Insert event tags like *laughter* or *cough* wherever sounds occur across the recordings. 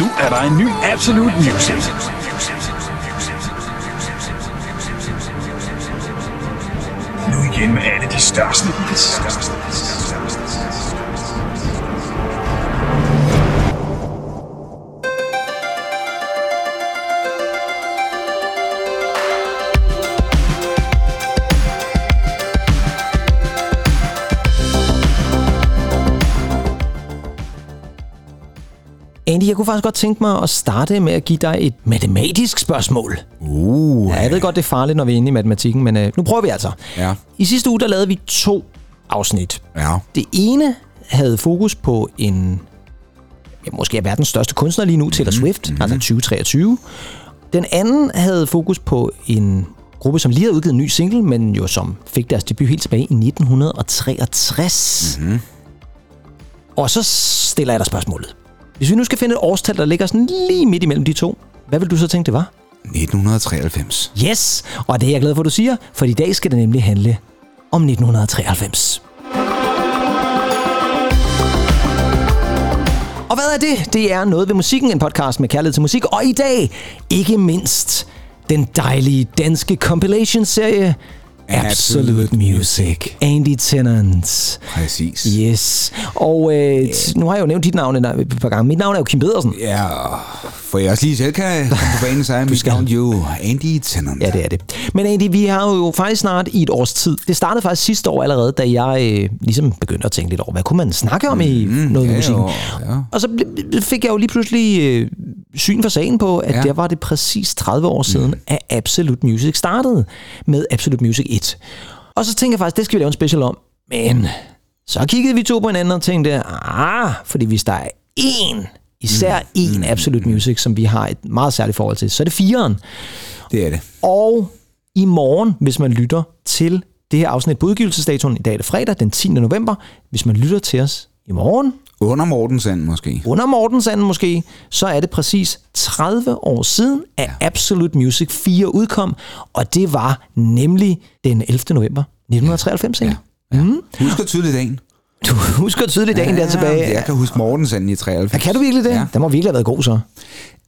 Nu er der en ny Absolute Music. Nu igen med alle de største. De største. Jeg kunne faktisk godt tænke mig at starte med at give dig et matematisk spørgsmål. Uh, Ja, jeg ved godt, det er farligt, når vi er inde i matematikken, men øh, nu prøver vi altså. Ja. I sidste uge, der lavede vi to afsnit. Ja. Det ene havde fokus på en, ja, måske er verdens største kunstner lige nu, Taylor Swift, mm-hmm. altså 2023. Den anden havde fokus på en gruppe, som lige havde udgivet en ny single, men jo som fik deres debut helt tilbage i 1963. Mm-hmm. Og så stiller jeg dig spørgsmålet. Hvis vi nu skal finde et årstal, der ligger sådan lige midt imellem de to, hvad vil du så tænke, det var? 1993. Yes, og det er jeg glad for, at du siger, for i dag skal det nemlig handle om 1993. Og hvad er det? Det er Noget ved musikken, en podcast med kærlighed til musik, og i dag ikke mindst den dejlige danske compilation-serie Absolute Absolute Music. Andy Tennant. Præcis. Yes. Og øh, t- nu har jeg jo nævnt dit navn et par gange. Mit navn er jo Kim Pedersen. Ja, for jeg også lige selv kan komme på banen, så er mit navn jo Andy Tennant. Ja, det er det. Men Andy, vi har jo faktisk snart i et års tid. Det startede faktisk sidste år allerede, da jeg øh, ligesom begyndte at tænke lidt over, hvad kunne man snakke om i mm, noget ja, jo, ja. Og så fik jeg jo lige pludselig øh, syn for sagen på, at ja. Der var det præcis 30 år siden, at Absolute Music startede med Absolute Music 1. Og så tænkte jeg faktisk, det skal vi lave en special om. Men så kiggede vi to på hinanden og tænkte, ah, fordi hvis der er én, især én Absolute Music, som vi har et meget særligt forhold til, så er det fireren. Det er det. Og i morgen, hvis man lytter til det her afsnit på udgivelsesdatoen, i dag er det fredag, den 10. november, hvis man lytter til os i morgen, Under Mortensand måske. under Mortensanden måske, så er det præcis 30 år siden, at Absolute Music 4 udkom, og det var nemlig den 11. november 1993. Ja. Ja. Husker tydeligt dagen. Du husker tydeligt dagen der tilbage. Jeg kan huske Mortensand i 93. Ja, kan du virkelig det? Ja. Ja. Den må virkelig have været god så.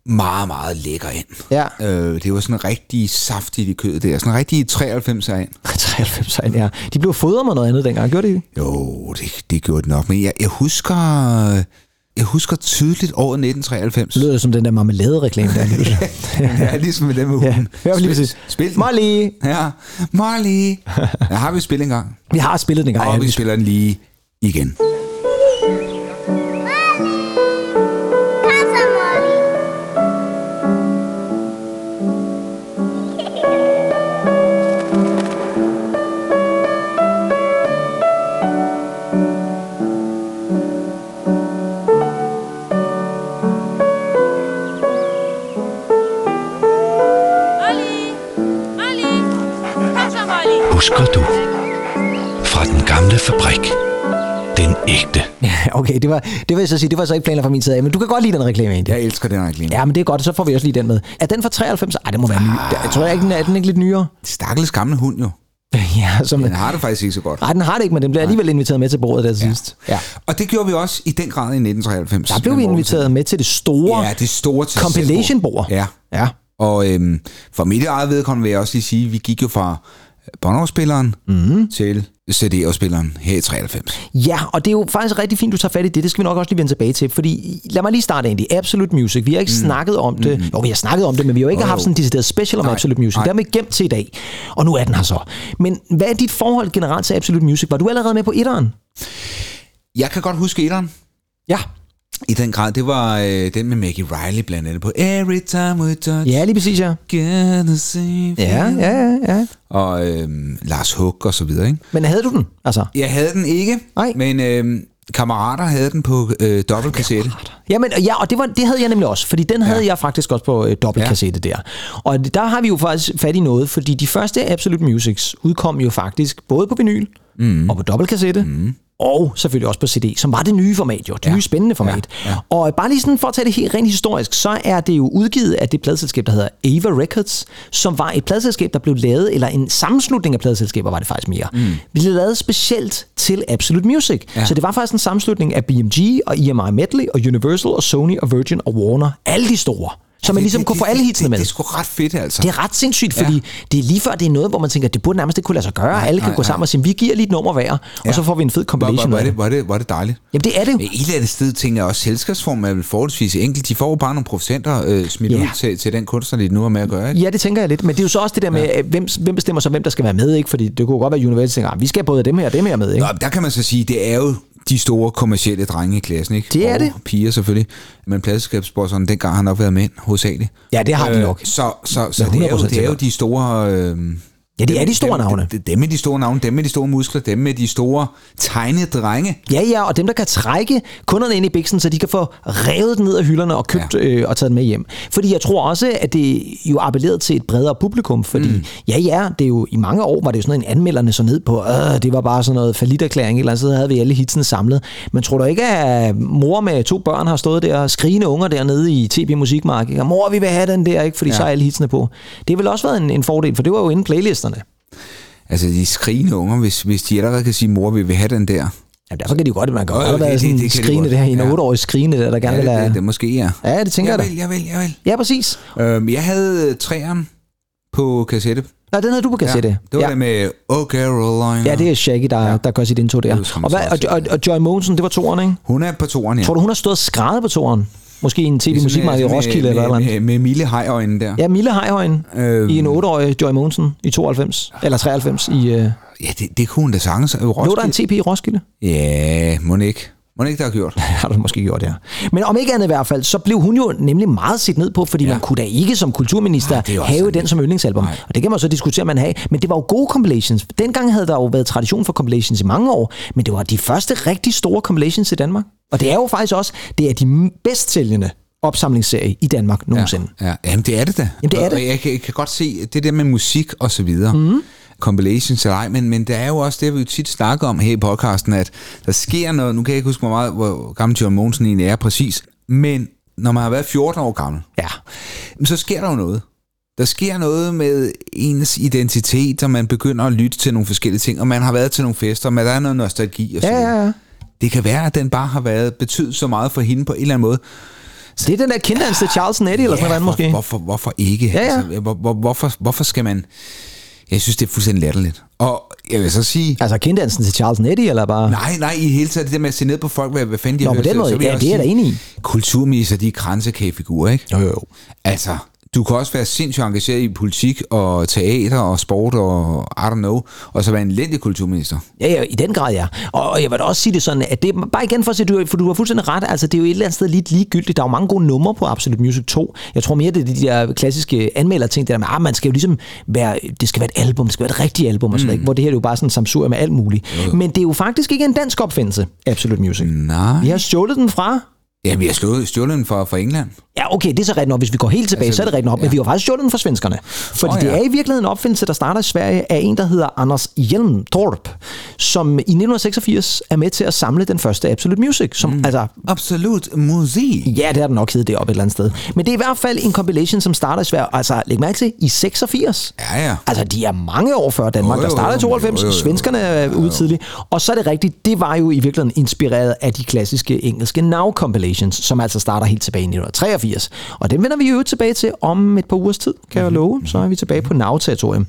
Meget, meget lækker ind. Ja. Øh, det var sådan rigtig saftigt i kødet der. Sådan rigtig 93 ind. *laughs* 93 ja. De blev fodret med noget andet dengang, gjorde de? Jo, det, det gjorde det nok. Men jeg, jeg husker... Jeg husker tydeligt året 1993. Det lyder som den der marmelade-reklame, der lyder. *laughs* ja, ligesom med dem med hunden. ja lige præcis. Spil den. Molly! Ja, Molly. Ja, har vi spillet en gang? Vi har spillet den gang. Og ja. vi spiller den lige igen. Fabrik. Den ægte. Ja, *laughs* okay, det var, det vil jeg så sige, det var så ikke planer fra min side af, men du kan godt lide den reklame egentlig. Jeg elsker den reklame. Ja, men det er godt, så får vi også lige den med. Er den fra 93? Ej, det må være ny. Jeg tror jeg ikke, den er, er den ikke lidt nyere? Stakkels gamle hund jo. *laughs* ja, som, Den har det faktisk ikke så godt. Nej, den har det ikke, men den bliver alligevel inviteret med til bordet der til sidst. Ja. Og det gjorde vi også i den grad i 1993. Der blev vi inviteret med til det store Ja, det store compilation-bord. Ja. Ja. Og øhm, for mit eget vedkommende vil jeg også lige sige, at vi gik jo fra båndafspilleren mm. til CD-afspilleren her i 93. Ja, og det er jo faktisk rigtig fint, du tager fat i det. Det skal vi nok også lige vende tilbage til. Fordi lad mig lige starte egentlig. Absolute Music. Vi har ikke mm. snakket om det. Mm. Jo, vi har snakket om det, men vi har jo ikke Jo, haft sådan en decideret special om Nej, Absolute Music. nej. Det har vi gemt til i dag. Og nu er den her så. Men hvad er dit forhold generelt til Absolute Music? Var du allerede med på etteren? Jeg kan godt huske etteren. Ja. I den grad, det var øh, den med Maggie Riley blandt andet på Every Time We Touch. Ja, lige præcis, ja. Get the same Ja, ja, ja, ja. Og øhm, Lars Hug og så videre, ikke? Men havde du den? Altså, Jeg havde den ikke, Nej. men øhm, kammerater havde den på øh, dobbeltkassette. Jamen, ja, og det, var, det havde jeg nemlig også, fordi den havde Ja. jeg faktisk også på øh, dobbeltkassette ja. der. Og der har vi jo faktisk fat i noget, fordi de første Absolute Musics udkom jo faktisk både på vinyl mm. og på dobbeltkassette mm. Og selvfølgelig også på CD, som var det nye format jo, det Ja. nye spændende format. Ja, ja. Og bare lige sådan for at tage det helt rent historisk, så er det jo udgivet af det pladselskab, der hedder Ava Records, som var et pladselskab, der blev lavet, eller en sammenslutning af pladselskaber var det faktisk mere. Mm. Blev lavet specielt til Absolute Music. Ja. Så det var faktisk en sammenslutning af BMG og EMI Medley og Universal og Sony og Virgin og Warner. Alle de store. Så man Det- ligesom det- kunne få alle hitsene det, med. Det er sgu ret fedt, altså. Det er ret sindssygt, fordi ja. det er lige før, det er noget, hvor man tænker, det burde nærmest ikke kunne lade sig gøre. Nej, Alle kan nej, gå sammen og sige, vi giver lige et nummer hver, ja. og så får vi en fed compilation. hvor, hvor, det, hvor, er det, hvor er det dejligt. Jamen det er det. Men et eller andet sted tænker jeg også, selskabsformen er vel forholdsvis enkelt. De får bare nogle procenter øh, smidt Ja. ud til, til den kunstner, de nu har med at gøre. Ikke? Ja, det tænker jeg lidt. Men det er jo så også det der med, ja. hvem, hvem bestemmer så, hvem der skal være med, ikke? Fordi det kunne godt være, at Universal tænker, "Ah, vi skal både dem her og dem her med, ikke? Nå, der kan man så sige, det er jo de store kommercielle drenge i klassen, ikke? Det er og det. piger selvfølgelig. Men pladselskabsbosserne, dengang har han nok været mænd hovedsageligt. Ja, det har de nok. Så, så, så Ja, det, er jo, 100% det er jo de store... Øh, Ja, det er de store dem, navne. Dem, dem med de store navne, dem med de store muskler, dem med de store tegnedrenge. Ja, ja, og dem, der kan trække kunderne ind i biksen, så de kan få revet den ned af hylderne og købt ja. øh, og taget den med hjem. Fordi jeg tror også, at det jo appellerede til et bredere publikum, fordi mm. ja, ja, det er jo i mange år var det jo sådan en anmelderne så ned på, øh, det var bare sådan noget faliterklæring, eller andet sted havde vi alle hitsene samlet. Men tror du ikke, at mor med to børn har stået der, skrigende unger dernede i TB Musikmarked, og mor, vi vil have den der, ikke? fordi ja. så er alle hitsene på. Det har vel også været en, en fordel, for det var jo inde i playlisterne. Altså de skrigende unger, hvis, hvis de allerede kan sige, mor, vi vil have den der. Ja, derfor kan de godt, man kan godt være det- sådan det- det skrigende godt. der, en Ja. 8-årig skrigende der, der gerne Ja, vil det, have... det, det måske er. Ja, det tænker jeg, jeg da. vil, jeg vil, jeg vil. Ja, præcis. Øhm, jeg havde øh, træeren på kassette. Nej, den havde du på kassette. Ja, det var ja. det med Oh Caroline. Ja, det er Shaggy, der, ja. der gør sit intro der. Det er Og, hvad, og, og, og Joy Monsen, det var toeren, ikke? Hun er på toeren, ja. Tror du, hun har stået og skrevet på toeren? Måske i en Ligesom tv-musikmarked i med- Roskilde med, eller med, noget. med, med Mille Hejøjne der. Ja, Mille Hejhøjen Øhm. i en 8-årig Joy Monsen i 92, eller 93 i... Uh, Ja, det, det kunne hun da sagtens. Øh, lå der en Roskilde. TP i Roskilde? Ja, må ikke. Må ikke, der har gjort. *laughs* har du måske gjort, ja. Men om ikke andet i hvert fald, så blev hun jo nemlig meget set ned på, fordi ja. man kunne da ikke som kulturminister er også have den som yndlingsalbum. Nej. Og det kan man så diskutere, man have. Men det var jo gode compilations. Dengang havde der jo været tradition for compilations i mange år, men det var de første rigtig store compilations i Danmark. Og det er jo faktisk også, det er de bedst sælgende opsamlingsserie i Danmark nogensinde. Ja, ja. Jamen, det er det da. Jamen, det er det. Og jeg kan, jeg kan godt se det der med musik og så videre. Mm. Compilations eller ej, men, men der er jo også det, vi jo tit snakker om her i podcasten, at der sker noget, nu kan jeg ikke huske, hvor meget, hvor gammel John Mogensen egentlig er præcis, men når man har været 14 år gammel, Ja. så sker der jo noget. Der sker noget med ens identitet, og man begynder at lytte til nogle forskellige ting, og man har været til nogle fester, men der er noget nostalgi og så Ja, ja, ja. Det kan være, at den bare har været betydet så meget for hende på en eller anden måde. Det er den der kinddans til Charles Nettie, eller sådan noget måske. Hvorfor, hvorfor ikke? Ja, ja. Altså, hvor, hvor, hvorfor, hvorfor skal man... Jeg synes, det er fuldstændig latterligt. Og jeg vil så sige... Altså kinddansen til Charles Nettie, eller bare... Nej, nej, i hele taget det der med at se ned på folk, hvad, hvad fanden de Nå, har på den måde, så vil ja, det er jeg da enig i. Kulturminister, de er kransekagefigurer, ikke? Jo, jo, jo. Altså, du kan også være sindssygt engageret i politik og teater og sport og I don't know, og så være en elendig kulturminister. Ja, ja, i den grad, ja. Og, og jeg vil da også sige det sådan, at det er bare igen for at sige, du, for du har fuldstændig ret, altså det er jo et eller andet sted lidt ligegyldigt. Der er jo mange gode numre på Absolute Music 2. Jeg tror mere, det er de der klassiske anmelder ting, der med, ah, man skal jo ligesom være, det skal være et album, det skal være et rigtigt album, og sådan, mm. hvor det her er jo bare sådan en samsur med alt muligt. Men det er jo faktisk ikke en dansk opfindelse, Absolute Music. Nej. Vi har stjålet den fra Ja, vi har slået, stjålet den fra, fra England. Ja, okay, det er så rigtigt nok. Hvis vi går helt tilbage, altså, så er det rigtigt nok. Ja. Men vi har faktisk stjålet den fra svenskerne. Fordi oh, ja. det er i virkeligheden en opfindelse, der starter i Sverige af en, der hedder Anders Hjelmtorp, som i 1986 er med til at samle den første Absolute Music. Som, mm. altså, Absolut musik. ja, det har den nok heddet det op et eller andet sted. Men det er i hvert fald en compilation, som starter i Sverige. Altså, læg mærke til, i 86. Ja, ja. Altså, de er mange år før Danmark. Jo, Der jo, starter i jo, 92, jo, jo, jo. svenskerne er ude tidligt. Og så er det rigtigt, det var jo i virkeligheden inspireret af de klassiske engelske Now compilations, som altså starter helt tilbage i 1983. Og dem vender vi jo tilbage til om et par ugers tid, kan Mhm. jeg love. Så er vi tilbage på Now-territorium.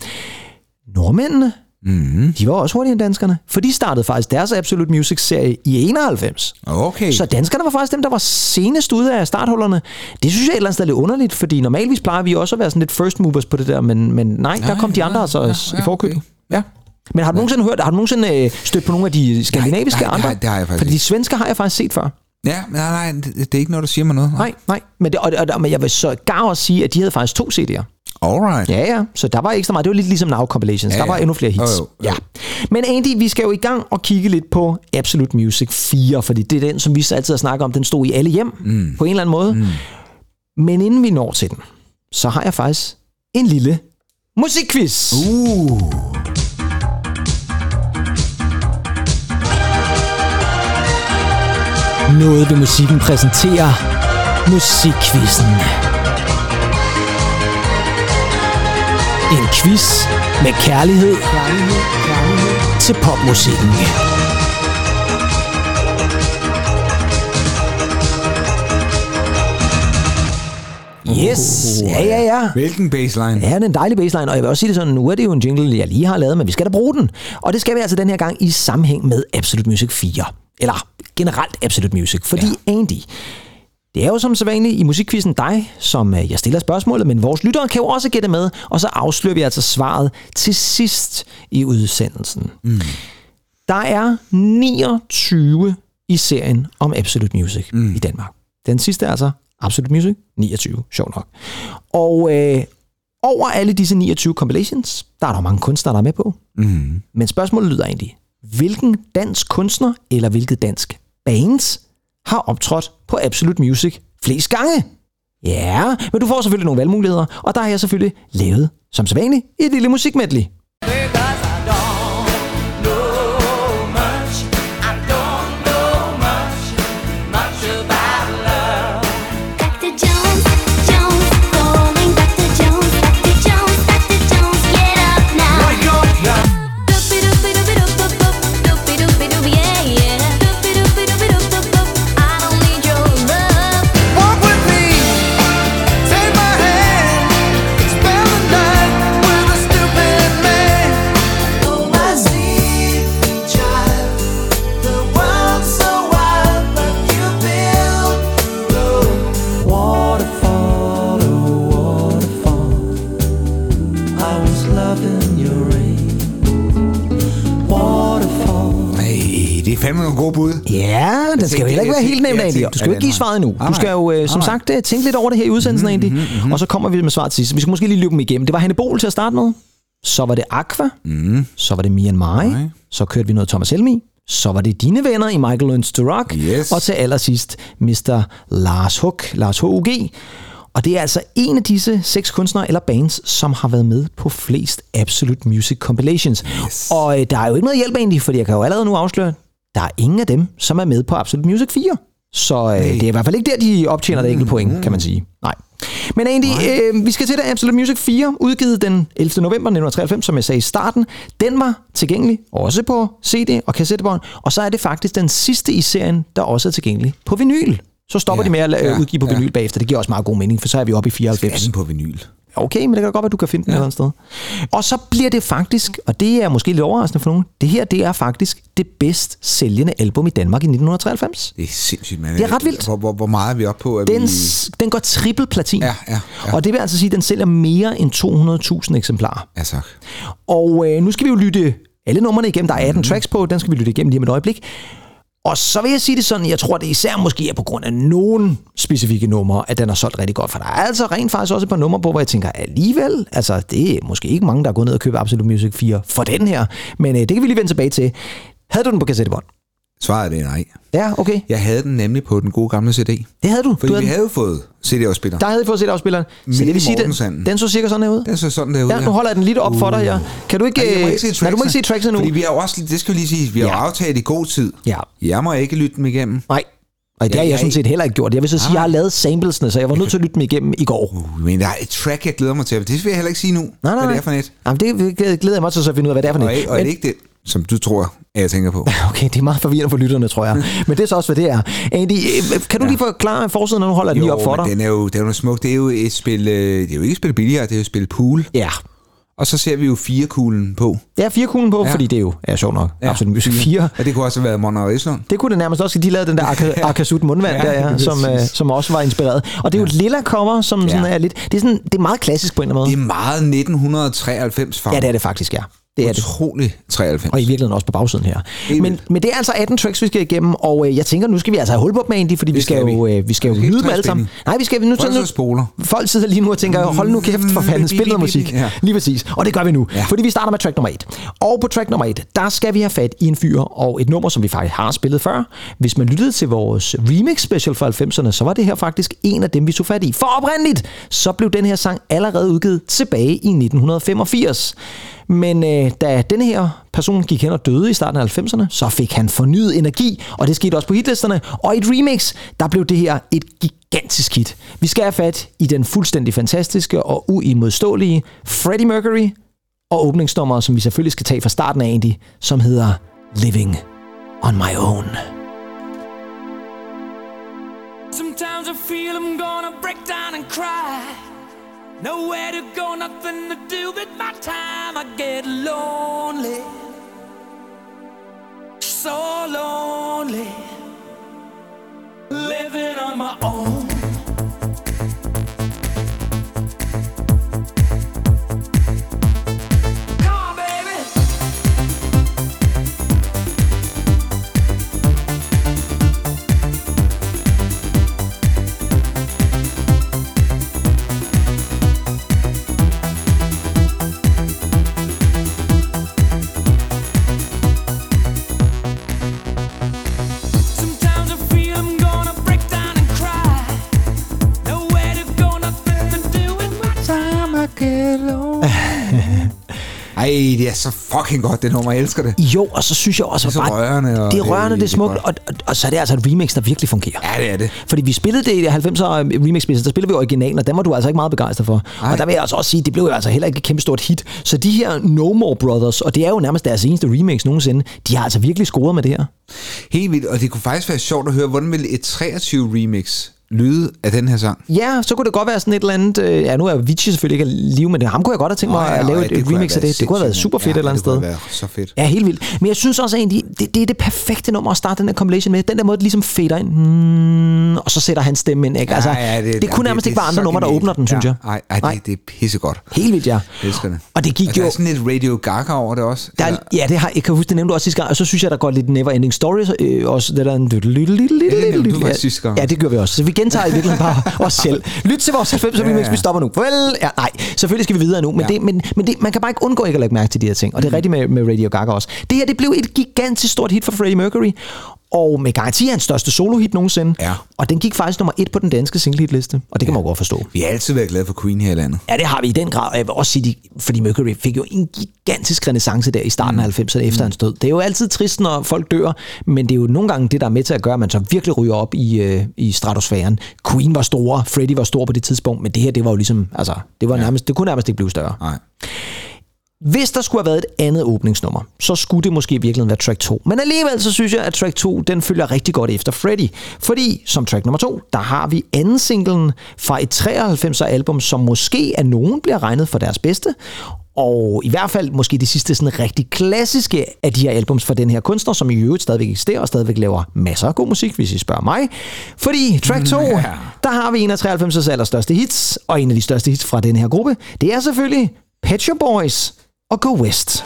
Nordmændene, Mm. de var også hurtigere end danskerne, for de startede faktisk deres Absolute Music-serie i 91. Okay. Så danskerne var faktisk dem, der var senest ude af starthullerne. Det synes jeg et eller andet sted er lidt underligt, fordi normalvis plejer vi også at være sådan lidt first movers på det der, men, men nej, der Nej, kom de andre altså ja, i ja, forkøb. okay. Ja. Men har du nogensinde hørt, har du nogensinde øh, stødt på nogle af de skandinaviske Nej, nej, andre? nej, det har jeg faktisk Fordi de svenske har jeg faktisk set før. Ja, nej, nej, det, det er ikke noget, der siger mig noget. Nej, nej. Men, det, og, og, men jeg vil så gar også sige, at de havde faktisk to CD'er. Alright. Ja, ja. Så der var ekstra meget. Det var lidt ligesom Now Compilations. Ja, der var ja. endnu flere hits. Jo, jo. Ja. Men Andy, vi skal jo i gang og kigge lidt på Absolute Music 4, fordi det er den, som vi så altid har snakket om. Den stod i alle hjem mm. på en eller anden måde. Mm. Men inden vi når til den, så har jeg faktisk en lille musikquiz. Uh. Noget ved musikken præsenterer Musikquizzen. En quiz med kærlighed, kærlighed, kærlighed. til popmusikken. Yes, ja, ja, ja. Hvilken baseline? Ja, det er en dejlig baseline, og jeg vil også sige det sådan, nu er det jo en jingle, jeg lige har lavet, men vi skal da bruge den. Og det skal vi altså den her gang i sammenhæng med Absolute Music 4. Eller generelt Absolute Music, fordi ja. Andy, det er jo som sædvanligt i musikquizzen dig, som øh, jeg stiller spørgsmålet, men vores lyttere kan jo også gætte med, og så afslører vi altså svaret til sidst i udsendelsen. Mm. Der er 29 i serien om Absolute Music mm. i Danmark. Den sidste er altså Absolute Music 29, sjov nok. Og øh, over alle disse 29 compilations, der er der mange kunstnere, der er med på. Mm. Men spørgsmålet lyder egentlig, hvilken dansk kunstner eller hvilket dansk bands har optrådt på Absolute Music flest gange? Ja, men du får selvfølgelig nogle valgmuligheder, og der har jeg selvfølgelig lavet, som sædvanligt, et lille musikmedley. Gode bud. Ja, den skal jo heller ikke være helt nemt, Andy. Du skal jo ikke give svaret vej. Du skal jo, øh, som sagt, øh, tænke lidt over det her i udsendelsen, Andy. Og så kommer vi med svaret til sidst. Vi skal måske lige løbe dem igennem. Det var Hanne Bol til at starte med. Så var det Aqua. Mm. Så var det Me and My. Nej. Så kørte vi noget Thomas Helmi. Så var det dine venner i Michael Learns to Rock. Yes. Og til allersidst Mr. Lars Hug, Lars H.U.G. Og det er altså en af disse seks kunstnere eller bands, som har været med på flest Absolute Music Compilations. Yes. Og øh, der er jo ikke noget hjælp egentlig, fordi jeg kan jo allerede nu afsløre, der er ingen af dem, som er med på Absolute Music 4. Så øh, det er i hvert fald ikke der, de optjener det enkelte point, kan man sige. Nej. Men egentlig, øh, vi skal til det Absolute Music 4, udgivet den 11. november 1993, som jeg sagde i starten. Den var tilgængelig også på CD og kassettebånd, og så er det faktisk den sidste i serien, der også er tilgængelig på vinyl. Så stopper Ja, de med at ja, udgive på ja. vinyl bagefter. Det giver også meget god mening, for så er vi oppe i Er 94. den på vinyl? Okay, men det kan da godt være, du kan finde den ja. et eller andet sted. Og så bliver det faktisk, og det er måske lidt overraskende for nogen, det her det er faktisk det bedst sælgende album i Danmark i 1993. Det er sindssygt, man. Det er ret vildt. Hvor, hvor, hvor meget er vi oppe på? At Den, vi... den går triple platin. Ja, ja, ja. Og det vil altså sige, at den sælger mere end 200.000 eksemplarer. Ja, tak. Og øh, nu skal vi jo lytte alle numrene igennem. Der er 18 mm. tracks på, den skal vi lytte igennem lige om et øjeblik. Og så vil jeg sige det sådan, jeg tror, det især måske er på grund af nogle specifikke numre, at den har solgt rigtig godt. For der er altså rent faktisk også et par numre på, hvor jeg tænker, alligevel, altså det er måske ikke mange, der er gået ned og købt Absolute Music 4 for den her. Men øh, det kan vi lige vende tilbage til. Havde du den på kassettebånd? Svaret er nej. Ja, okay. Jeg havde den nemlig på den gode gamle CD. Det havde du. Fordi du havde vi den. havde jo fået CD-afspiller. Der havde I fået set afspilleren. Så det vil sige, den, den så cirka sådan her ud. Den så sådan der ud. Ja, nu holder jeg den lidt op for dig her. Kan du ikke... Ej, jeg må øh, ikke se nej, du må ikke se tracks endnu. Fordi vi har også, det skal vi lige sige, vi har Ja. aftalt i god tid. Ja. Jeg må ikke lytte dem igennem. Nej. Og det Ja, har jeg jeg- sådan set heller ikke gjort. Jeg vil så sige, at jeg har lavet samplesene, så jeg var nødt til at lytte dem igennem i går. Uh, Men der er et track, jeg glæder mig til. Det vil jeg heller ikke sige nu, Nej, nej, hvad det er for net. Jamen, det glæder jeg mig til så at finde ud af, hvad det er for Og, net. ikke- og er det ikke det, som du tror, at jeg tænker på? Okay, det er meget forvirrende for lytterne, tror jeg. Men det er så også, hvad det er. Andy, øh, kan du lige forklare forsiden, når du holder den lige op for dig? den er jo, den er jo smukt. Det er jo et spil, øh, det er jo ikke et spil billigere, det er jo et spil pool. Ja. Og så ser vi jo fire kuglen på. Har fire kuglen på, Ja. fordi det er jo er sjovt nok. Ja, Absolut Music 4. Ja, det kunne også have været Mona Rislund. Det kunne det nærmest også. De lavede den der Arca- Arcasut mundvand Ja, der, ja, som, øh, som også var inspireret. Og det er jo et lilla cover, som sådan er lidt... Det er, sådan, det er meget klassisk på en eller anden Det måde. er meget 1993 farve. Ja, det er det faktisk, ja. Det er det. Utrolig 93. Og i virkeligheden også på bagsiden her. Helt Men, vildt. men det er altså 18 tracks, vi skal igennem, og øh, jeg tænker, nu skal vi altså have hul på dem, Andy, fordi vi Det skal, skal jo, vi. øh, vi skal jo Vi skal nyde dem alle sammen. Nej, vi skal nu... Prøv så at spoler. Folk sidder lige nu og tænker, hold nu kæft for fanden, spil noget musik. Ja. Lige præcis. Og det gør vi nu, Ja. fordi vi starter med track nummer 1. Og på track nummer 1, der skal vi have fat i en fyr og et nummer, som vi faktisk har spillet før. Hvis man lyttede til vores remix special fra 90'erne, så var det her faktisk en af dem, vi tog fat i. For oprindeligt, så blev den her sang allerede udgivet tilbage i 1985. Men øh, da denne her person gik hen og døde i starten af 90'erne, så fik han fornyet energi, og det skete også på hitlisterne. Og i et remix, der blev det her et gigantisk hit. Vi skal have fat i den fuldstændig fantastiske og uimodståelige Freddie Mercury, og åbningsnummeret, som vi selvfølgelig skal tage fra starten af Andy, som hedder Living on My Own. Sometimes I feel I'm gonna break down and cry. Nowhere to go, nothing to do with my time. I get lonely, so lonely, living on my own. Det er så fucking godt, det nummer. Jeg elsker det. Jo, og så synes jeg også, Det er så bare- rørende, og det er rørende, det er det er smukt, og, og, og, så er det altså et remix, der virkelig fungerer. Ja, det er det. Fordi vi spillede det i 90'er remix der spillede vi originalen, og den var du altså ikke meget begejstret for. Ej. Og der vil jeg altså også sige, det blev jo altså heller ikke et kæmpe stort hit. Så de her No More Brothers, og det er jo nærmest deres eneste remix nogensinde, de har altså virkelig scoret med det her. Helt vildt, og det kunne faktisk være sjovt at høre, hvordan vil et 23 remix lyde af den her sang? Ja, så kunne det godt være sådan et eller andet... Øh, ja, nu er Avicii selvfølgelig ikke live, men det, ham kunne jeg godt have tænkt mig ja, at lave ja, et, det et remix af det. Det kunne have været super fedt Ja, et eller andet det kunne sted. have været så fedt. Ja, helt vildt. Men jeg synes også egentlig, det, det er det perfekte nummer at starte den her compilation med. Den der måde, det ligesom fader ind, hmm, og så sætter han stemme ind. Ikke? Altså, det, det kunne nærmest ikke være andre numre, der åbner den, synes jeg. Nej, ej, det, det er pissegodt. Helt vildt, ja. Jeg elsker det. Og det gik og der jo... er sådan lidt Radio Gaga over det også. Der er, ja, det har, jeg kan huske, det nævnte du også sidste gang, og så synes jeg, der går lidt Never Ending Story, øh, også det der Ja, det nævnte du faktisk sidste gang. Ja, det gør vi også. Så vi gentager i virkeligheden bare *laughs* os selv. Lyt til vores 90 Ja, ja, vi stopper nu. Farvel! Ja, nej, selvfølgelig skal vi videre nu, men, Ja. det, men, men det, man kan bare ikke undgå ikke at lægge mærke til de her ting, og det er rigtigt med, med Radio Gaga også. Det her, det blev et gigantisk stort hit for Freddie Mercury, og med garanti hans største solo-hit nogensinde. Ja. Og den gik faktisk nummer et på den danske single-hit-liste, og det kan man godt forstå. Vi har altid været glade for Queen her i landet. Ja, det har vi i den grad. Og jeg vil også sige, fordi Mercury fik jo en gigantisk renaissance der i starten af 90'erne efter hans død. Det er jo altid trist, når folk dør, men det er jo nogle gange det, der er med til at gøre, at man så virkelig ryger op i, øh, i stratosfæren. Queen var store, Freddie var stor på det tidspunkt, men det her, det var jo ligesom, altså, det var nærmest, det kunne nærmest ikke blive større. Nej. Hvis der skulle have været et andet åbningsnummer, så skulle det måske virkelig være track 2. Men alligevel så synes jeg, at track 2, den følger rigtig godt efter Freddy. Fordi som track nummer 2, der har vi anden singlen fra et 93'er album, som måske af nogen bliver regnet for deres bedste. Og i hvert fald måske de sidste sådan rigtig klassiske af de her albums fra den her kunstner, som i øvrigt stadigvæk eksisterer og stadigvæk laver masser af god musik, hvis I spørger mig. Fordi track 2, Ja. der har vi en af 93'ers allerstørste hits, og en af de største hits fra den her gruppe, det er selvfølgelig Pet Shop Boys og Go West.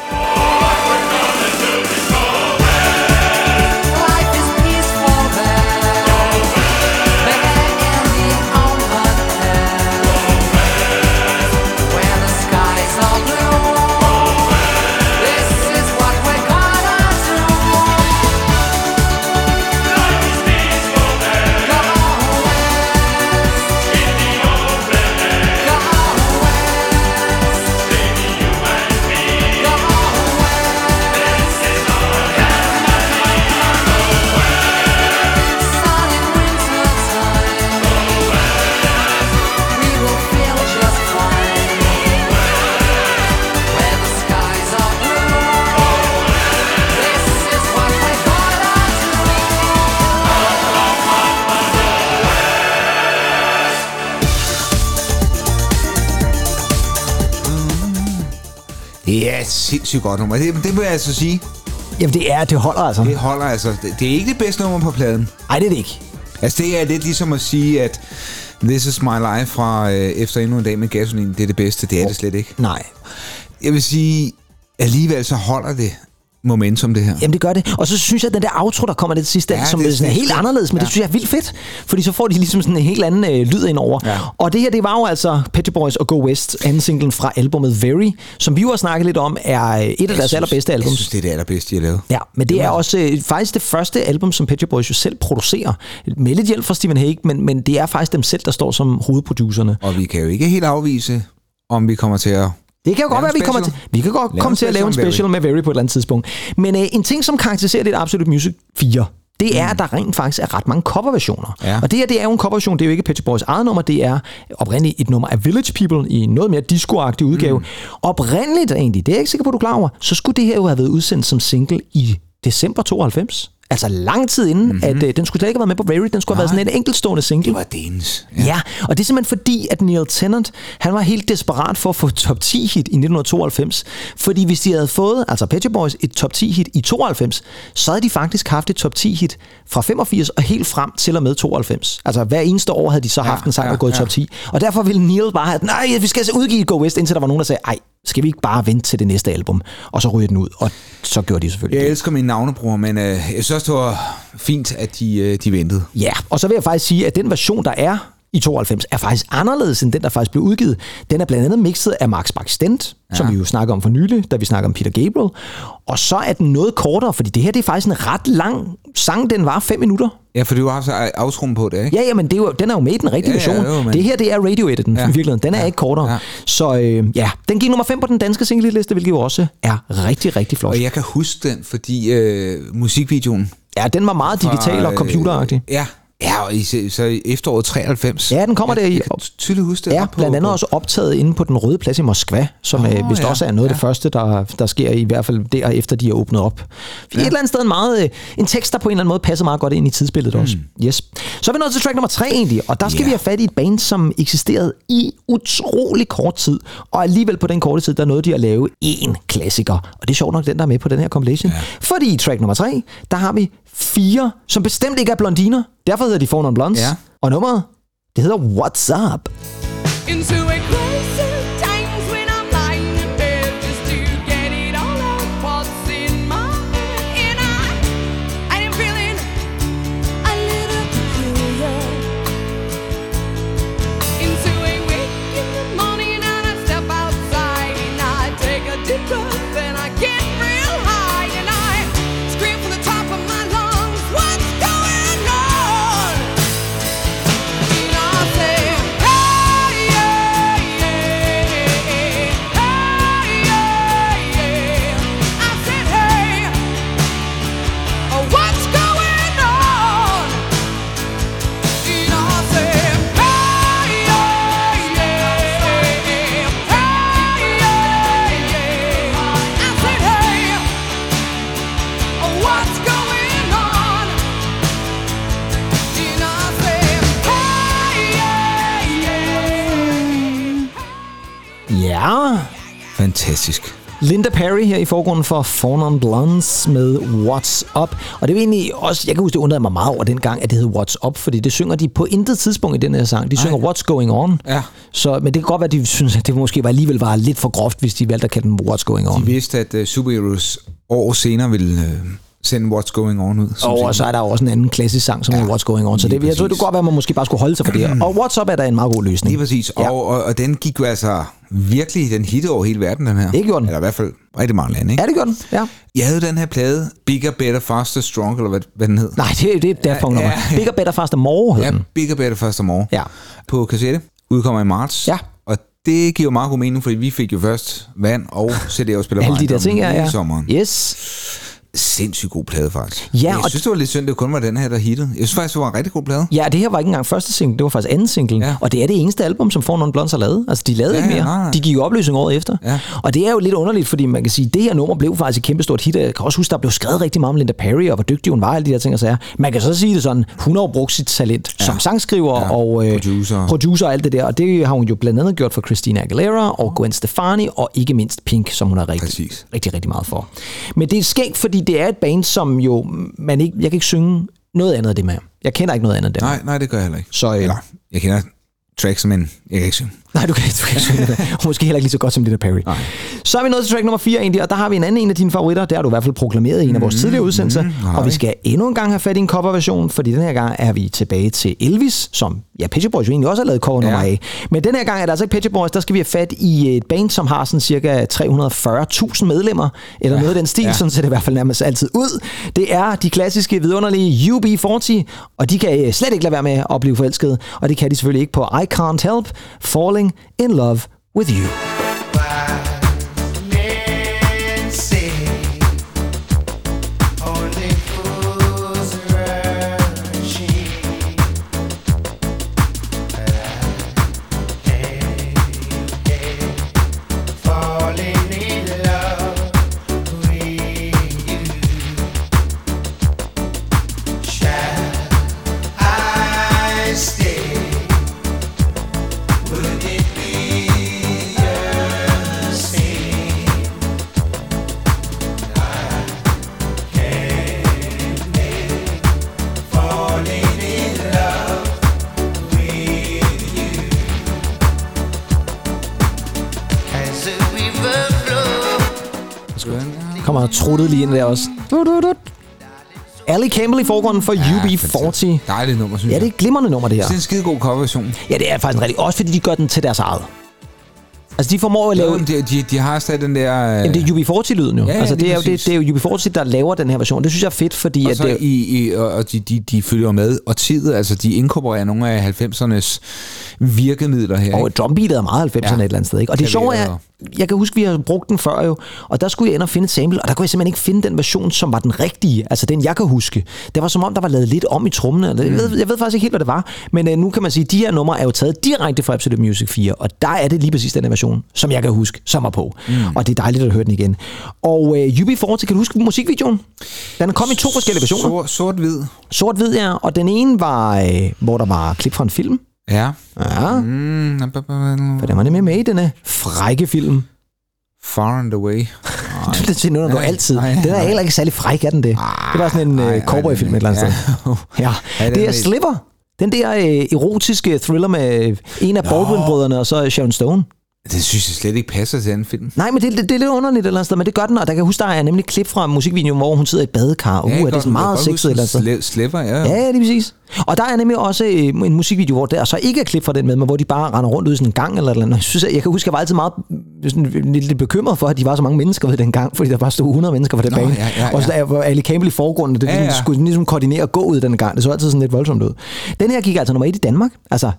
Det er et sindssygt godt nummer. Det, det vil jeg altså sige. Jamen det er, det holder altså. Det holder altså. Det, det er ikke det bedste nummer på pladen. Nej, det er det ikke. Altså det er lidt ligesom at sige, at This is my life fra øh, Efter endnu en dag med gasolin, det er det bedste. Det er det slet ikke. Nej. Jeg vil sige, alligevel så holder det momentum, det her. Jamen det gør det. Og så synes jeg, at den der outro, der kommer lidt sidste, Ja, som det er sådan helt anderledes, men ja. det synes jeg er vildt fedt. Fordi så får de ligesom sådan en helt anden øh, lyd ind over. Ja. Og det her, det var jo altså Pet Shop Boys og Go West, anden singlen fra albumet Very, som vi jo har snakket lidt om, er et af Jeg deres synes- allerbedste Jeg albums. synes, det er det allerbedste, de har lavet. Ja, men det er også øh, faktisk det første album, som Pet Shop Boys jo selv producerer. Med lidt hjælp fra Stephen Hague, men, men det er faktisk dem selv, der står som hovedproducerne. Og vi kan jo ikke helt afvise, om vi kommer til at Det kan jo godt være, vi kommer til, vi kan godt Lave komme til at lave en special med Very på et eller andet tidspunkt. Men øh, en ting, som karakteriserer lidt Absolute Music 4, det er, at der rent faktisk er ret mange coverversioner. Mm. Ja. Og det her, det er jo en coverversion, det er jo ikke Pet Boys eget nummer, det er oprindeligt et nummer af Village People i en noget mere disco-agtig udgave. Mm. Oprindeligt egentlig, det er jeg ikke sikker på, du er klar over, så skulle det her jo have været udsendt som single i december 92. Altså lang tid inden, mm-hmm. at øh, den skulle slet ikke have været med på Very, den skulle have været sådan en enkeltstående single. Det var Danes. Ja. ja, og det er simpelthen fordi, at Neil Tennant, han var helt desperat for at få top 10 hit i 1992. Fordi hvis de havde fået, altså Pet Shop Boys, et top 10 hit i 92, så havde de faktisk haft et top 10 hit fra 85 og helt frem til og med 92. Altså hver eneste år havde de så haft Ja, en sang, der ja, gået i ja. top 10. Og derfor ville Neil bare have, nej, vi skal altså udgive Go West, indtil der var nogen, der sagde, ej, skal vi ikke bare vente til det næste album, og så ryge den ud. Og så gjorde de selvfølgelig Jeg det. elsker min navnebror, men øh, jeg synes også, det var fint, at de, øh, de ventede. Ja, og så vil jeg faktisk sige, at den version, der er i 92, er faktisk anderledes end den, der faktisk blev udgivet. Den er blandt andet mixet af Max Baxtent, ja. som vi jo snakker om for nylig, da vi snakker om Peter Gabriel. Og så er den noget kortere, fordi det her det er faktisk en ret lang sang. Den var 5 minutter. Ja, for du har også outrum på det, ikke? Ja, ja, men det er jo, den er jo med i den rigtige Ja, ja, version. jo, men- Det her, det er radio-editen ja. Ja. i virkeligheden. Den er Ja. ikke kortere. Ja. Så øh, ja, den gik nummer 5 på den danske singleliste, hvilket jo også er rigtig, rigtig flot. Og jeg kan huske den, fordi øh, musikvideoen... Ja, den var meget digital og øh, computeragtig. Ja, ja og i, så i efteråret 93. Ja, den kommer jeg, der i- Jeg kan tydeligt huske det. Ja, på- blandt andet på- også optaget inde på den røde plads i Moskva, som oh, Åh, vist ja, også er noget af det ja. første, der, der sker i hvert fald der, efter de er åbnet op. Ja. Et eller andet sted en, meget, øh, en tekst, der på en eller anden måde passer meget godt ind i tidsbilledet mm. også. Yes. Så er vi nået til track nummer tre egentlig, og der skal Ja. vi have fat i et band, som eksisterede i utrolig kort tid, og alligevel på den korte tid, der nåede de at lave én klassiker. Og det er sjovt nok den, der er med på den her compilation. Ja. Fordi i track nummer tre, der har vi fire, som bestemt ikke er blondiner. Derfor hedder de For Non Blondes. Ja. Og nummeret, det hedder What's Up. Into Fantastisk. Linda Perry her i forgrunden for Fawn on Blondes med What's Up. Og det er egentlig også, jeg kan huske, det undrede mig meget over dengang, at det hed What's Up, fordi det synger de på intet tidspunkt i den her sang. De synger What's Going On. Ja. Så, men det kan godt være, at de synes, at det måske var alligevel var lidt for groft, hvis de valgte at kalde den What's Going On. De vidste, at uh, Superheroes år senere ville uh, sende What's Going On ud. Og single. så er der også en anden klassisk sang, som ja, er What's Going On. Så det, jeg tror, det kunne godt være, at man måske bare skulle holde sig for det. *clears throat* Og What's Up er da en meget god løsning. Lige præcis. Ja. Og, og, og den gik jo altså virkelig, den hittede over hele verden, den her. Det gjorde den. Eller i hvert fald rigtig mange lande, ikke? Ja, det gør den. Ja. Jeg havde den her plade, Bigger, Better, Faster, Stronger, eller hvad, hvad den hed. Nej, det, det er Daft Punk nummer. Ja. Bigger, Better, Faster, More hed Ja, den. Bigger, Better, Faster, More. Ja. På kassette. Udkommer i marts. Ja. Og det giver meget god mening, fordi vi fik jo først vand og CD-afspiller Alle de der ting, ja, i ja. sommeren. Yes. Sindssygt god plade, faktisk. Ja, jeg synes, det var lidt synd, det kun var den her, der hittede. Jeg synes faktisk, det var en rigtig god plade. Ja, det her var ikke engang første single, det var faktisk anden single. Ja. Og det er det eneste album, som Four Non Blondes har lavet. Altså, de lavede Ja, ikke mere. nej, nej. De gik i opløsning året efter. Ja. Og det er jo lidt underligt, fordi man kan sige, at det her nummer blev faktisk et kæmpestort hit. Jeg kan også huske, der blev skrevet rigtig meget om Linda Perry, og hvor dygtig hun var, alle de her ting og sager. Man kan så sige det sådan, hun har brugt sit talent ja. som sangskriver Ja, og øh, producer. producer og alt det der. Og det har hun jo blandt andet gjort for Christina Aguilera og Gwen Stefani, og ikke mindst Pink, som hun har rigtig, Præcis. rigtig, rigtig meget for. Men det er skægt, fordi det er et band, som jo, man ikke, jeg kan ikke synge noget andet af det med. Jeg kender ikke noget andet af det. Nej, nej, det gør jeg heller ikke. Så, øh, Eller, jeg kender tracks, men jeg kan ikke synge. Nej, du kan, du kan ikke synge det. Måske heller ikke lige så godt som det der Perry. Nej. Så er vi nået til track nummer 4 egentlig, og der har vi en anden en af dine favoritter. Det har du i hvert fald proklameret i en af vores tidligere udsendelser. har og vi skal endnu en gang have fat i en coverversion, fordi den her gang er vi tilbage til Elvis, som ja, Pet Boys jo egentlig også har lavet cover nummer Ja. af. Men den her gang er det altså ikke Pet Boys, der skal vi have fat i et band, som har sådan cirka 340.000 medlemmer, eller noget af den stil, ja. sådan ser det i hvert fald nærmest altid ud. Det er de klassiske, vidunderlige UB40, og de kan øh, slet ikke lade være med at blive forelskede, og det kan de selvfølgelig ikke på I Can't Help Falling in Love with You. Truttet lige ind der også. Dut, dut, dut. Ali Campbell i forgrunden for UB40. Dejligt nummer, synes Ja, jeg. det er et glimrende nummer, det her. Det er en skide god coverversion. Ja, det er faktisk en rigtig. Også fordi de gør den til deres eget. Altså, de formår at lave... Jo, de, de, de har stadig den der... øh, Jamen, det er UB40-lyden jo. Ja, ja, altså, det er, jo, det, det er jo UB40, der laver den her version. Det synes jeg er fedt, fordi... Og at så det, i, i, og de, de, de følger med, og tid, altså de inkorporerer nogle af 90'ernes virkemidler her. Og drumbeatet er meget 90'erne Ja. et eller andet sted. Ikke? Og det sjove er, jeg kan huske, vi har brugt den før jo, og der skulle jeg ind og finde et sample, og der kunne jeg simpelthen ikke finde den version, som var den rigtige, altså den, jeg kan huske. Det var som om, der var lavet lidt om i trommene. eller Jeg, Mm. ved, jeg ved faktisk ikke helt, hvad det var, men øh, nu kan man sige, at de her numre er jo taget direkte fra Absolute Music 4, og der er det lige præcis den her version, som jeg kan huske, som er på. Mm. Og det er dejligt at høre den igen. Og øh, UB40, kan du huske musikvideoen? Den kom i to forskellige versioner. Sort, sort-hvid. Sort-hvid, ja, og den ene var, øh, hvor der var klip fra en film. Ja. Ja, Mm, for den var nemlig med i denne frække film. far and away. *laughs* Det til noget, der Nej, altid. nej, Den er nej. heller ikke særlig fræk, er den det? Det var sådan en uh, nej, cowboyfilm et eller andet ja. sted. Ja. *laughs* Det er er- Sliver. Den der øh, erotiske thriller med en af Baldwin-brødrene og så Sharon Stone. Det synes jeg slet ikke passer til den film. Nej, men det, det, det er lidt underligt et eller andet sted, men det gør den, og der kan jeg huske, der er nemlig klip fra musikvideoen, hvor hun sidder i et badekar. Uh, jeg er det sådan meget sexet et eller Sle- Sliver, ja. Ja, ja, lige præcis. Og der er nemlig også øh, en musikvideo, hvor der så ikke er klip fra den med, men hvor de bare render rundt ud i sådan en gang eller et eller andet. Jeg, synes, jeg, jeg kan huske, jeg var altid meget sådan, lidt, lidt bekymret for, at de var så mange mennesker ved den gang, fordi der bare stod 100 mennesker på den Nå, bane. ja, ja, Og så ja. var Ali Campbell i forgrunden, det Ja, ja, ja. ja. skulle ligesom koordinere at gå ud den gang. Det så altid sådan lidt voldsomt ud. Den her gik altså nummer et i Danmark. Altså,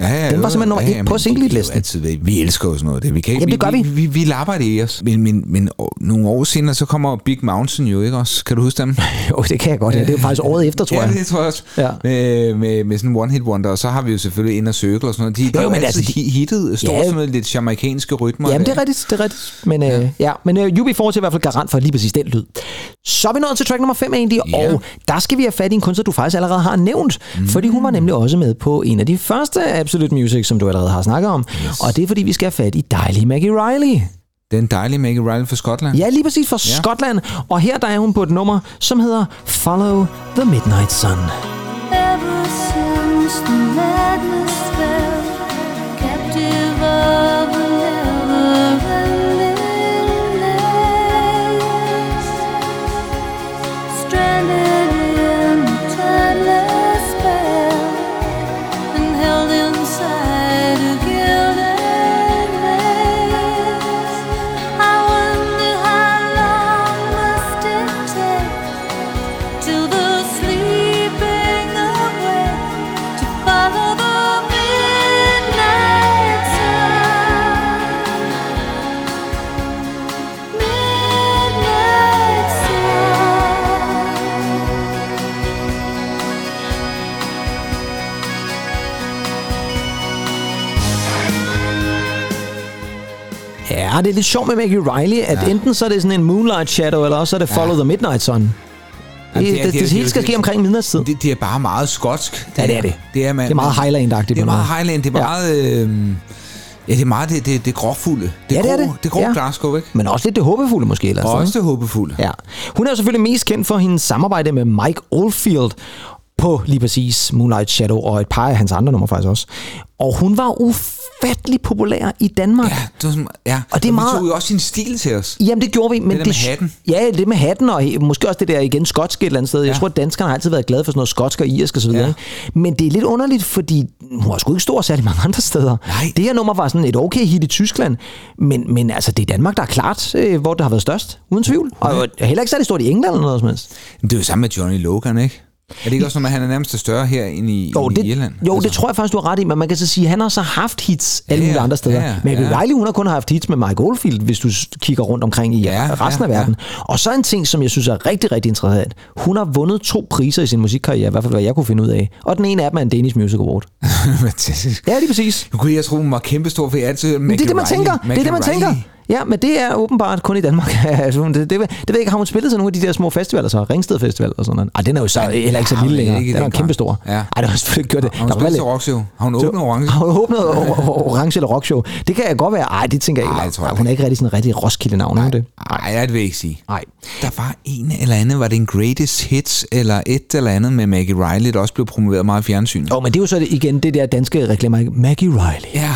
Ja, ja, Den var simpelthen nummer et men på det singlet-listen. kan jo Altid, vi elsker jo sådan noget. Det. Vi, kan ikke, Jamen, det gør vi. Vi, vi, vi lapper det i os. Men, men, men nogle år senere, så kommer Big Mountain jo ikke også. Kan du huske dem? *laughs* jo, det kan jeg godt. Ja. Det er jo faktisk året efter, tror ja, jeg. det tror jeg også. Ja. Med, med, med sådan en one-hit wonder. Og så har vi jo selvfølgelig Inner Circle og sådan noget. De, Jo, jo men altså, de- hi- hittet. Står Ja. ja. sådan noget lidt jamaikanske rytmer. Jamen, det er rigtigt, det er rigtigt. Men, ja. Øh, ja. Men uh, UB40 er i hvert fald garant for lige præcis den lyd. Så er vi nået til track nummer 5 egentlig, Ja. og der skal vi have fat i en kunstner, du faktisk allerede har nævnt. Mm. Fordi hun var nemlig også med på en af de første Absolute Music, som du allerede har snakket om. Yes. Og det er fordi, vi skal have fat i dejlige Maggie Riley. Den dejlige Maggie Riley fra Skotland. Ja, lige præcis fra Ja. Skotland. Og her der er hun på et nummer, som hedder Follow the Midnight Sun. Ever since the madness fell, captive of Ja, det er lidt sjovt med Maggie Riley, at ja. enten så er det sådan en Moonlight Shadow, eller også er det Follow Ja. the Midnight Sun. Det, Jamen, det, det, det, det hele skal ske omkring midnatstid. Det, det er bare meget skotsk. Ja, det er det. Det er, man, Det er meget Highland-agtigt Det er meget. Highland. Det er Ja. meget... Øh, ja, det er meget det, det, det gråfulde. Det Ja, det er det. Det grå Ja. Glasgow, ikke? Men også lidt det håbefulde måske. Eller Og sådan. også det håbefulde. Ja. Hun er jo selvfølgelig mest kendt for hendes samarbejde med Mike Oldfield på lige præcis Moonlight Shadow og et par af hans andre numre faktisk også. Og hun var ufattelig populær i Danmark. Ja, det var sådan, ja. Og det er vi meget- tog jo også sin stil til os. Jamen, det gjorde vi. Men Det der med hatten. Ja, det med hatten, og måske også det der igen skotsk et eller andet sted. Jeg Ja. tror, at danskerne har altid været glade for sådan noget skotsk og irsk og så videre. Ja. Ja. Men det er lidt underligt, fordi hun var sgu ikke stor særlig mange andre steder. Nej. Det her nummer var sådan et okay hit i Tyskland, men, men altså, det er Danmark, der er klart, øh, hvor det har været størst, uden tvivl. Og heller ikke særlig stort i England eller noget som helst. Men det er jo samme med Johnny Logan, ikke? Er det ikke også, når han er nærmest større her end i, Jo, end det, i Irland? jo det tror jeg faktisk, du har ret i, men man kan så sige, at han har så haft hits alle Ja, mulige ja, andre steder. ja, ja, men ja. Riley, hun har kun haft hits med Mike Oldfield, hvis du kigger rundt omkring i Ja, ja, resten ja, af verden. Og så en ting, som jeg synes er rigtig, rigtig interessant. Hun har vundet to priser i sin musikkarriere, i hvert fald hvad jeg kunne finde ud af. Og den ene af dem er en Danish Music Award. *laughs* Ja, lige præcis. Nu kunne jeg tro, hun var kæmpestor, for jeg altid Men det er det, man tænker. Det er det, man tænker. Ja, men det er åbenbart kun i Danmark. *laughs* Altså, det, det, det, ved jeg ikke, har hun spillet til nogle af de der små festivaler, så Ringsted Festival og sådan noget? Ej, den er jo så heller ikke så lille længere. Den er jo den kæmpe stor. grad. Ja. Ej, det har selvfølgelig gjort det. Har hun Der spillet til lidt- Rockshow? Har hun åbnet orange? Har hun åbnet orange eller rockshow? Det kan jeg godt være. Ej, det tænker jeg ikke. Ej, tror jeg hun er ikke rigtig sådan en rigtig Roskilde-navn, er det? Nej, det vil jeg ikke sige. Nej. Der var en eller anden, var det en greatest hits, eller et eller andet med Maggie Riley, der også blev promoveret meget i fjernsynet. Åh, men det er jo så igen det der danske reklamer. Maggie Riley. Ja.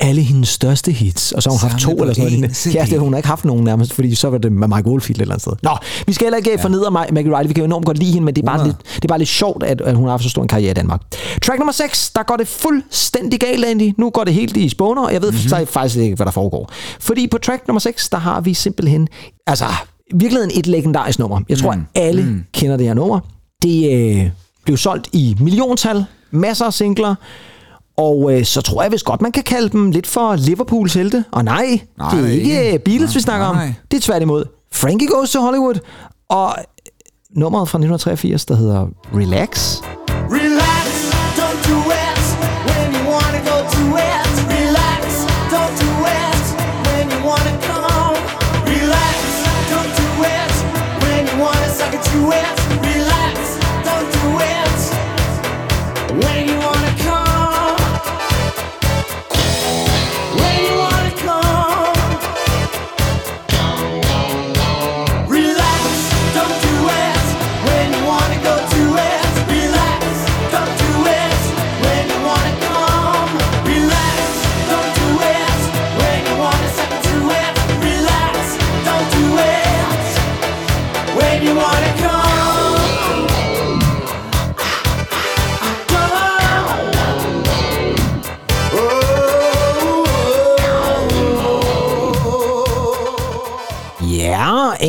Alle hendes største hits, og så har hun haft Samlet to eller sådan noget. CD. Ja, det, hun har ikke haft nogen nærmest, fordi så var det med Mike Oldfield et eller andet sted. Nå, vi skal heller ikke ja. fornedre Ma- Maggie Riley, vi kan jo enormt godt lide hende, men det er bare, 100. lidt, det er bare lidt sjovt, at, at hun har haft så stor en karriere i Danmark. Track nummer 6, der går det fuldstændig galt, Andy. Nu går det helt i spåner, og jeg ved mm-hmm. faktisk ikke, hvad der foregår. Fordi på track nummer 6, der har vi simpelthen, altså, virkeligheden et legendarisk nummer. Jeg tror, mm. alle mm. kender det her nummer. Det øh, blev solgt i milliontal, masser af singler, og øh, så tror jeg vist godt, man kan kalde dem lidt for Liverpools helte. Og nej, nej det er ikke ikke. Beatles, vi Nej, snakker om. nej. Det er tværtimod Frankie Goes to Hollywood. Og øh, nummeret fra 1983, der hedder. Relax,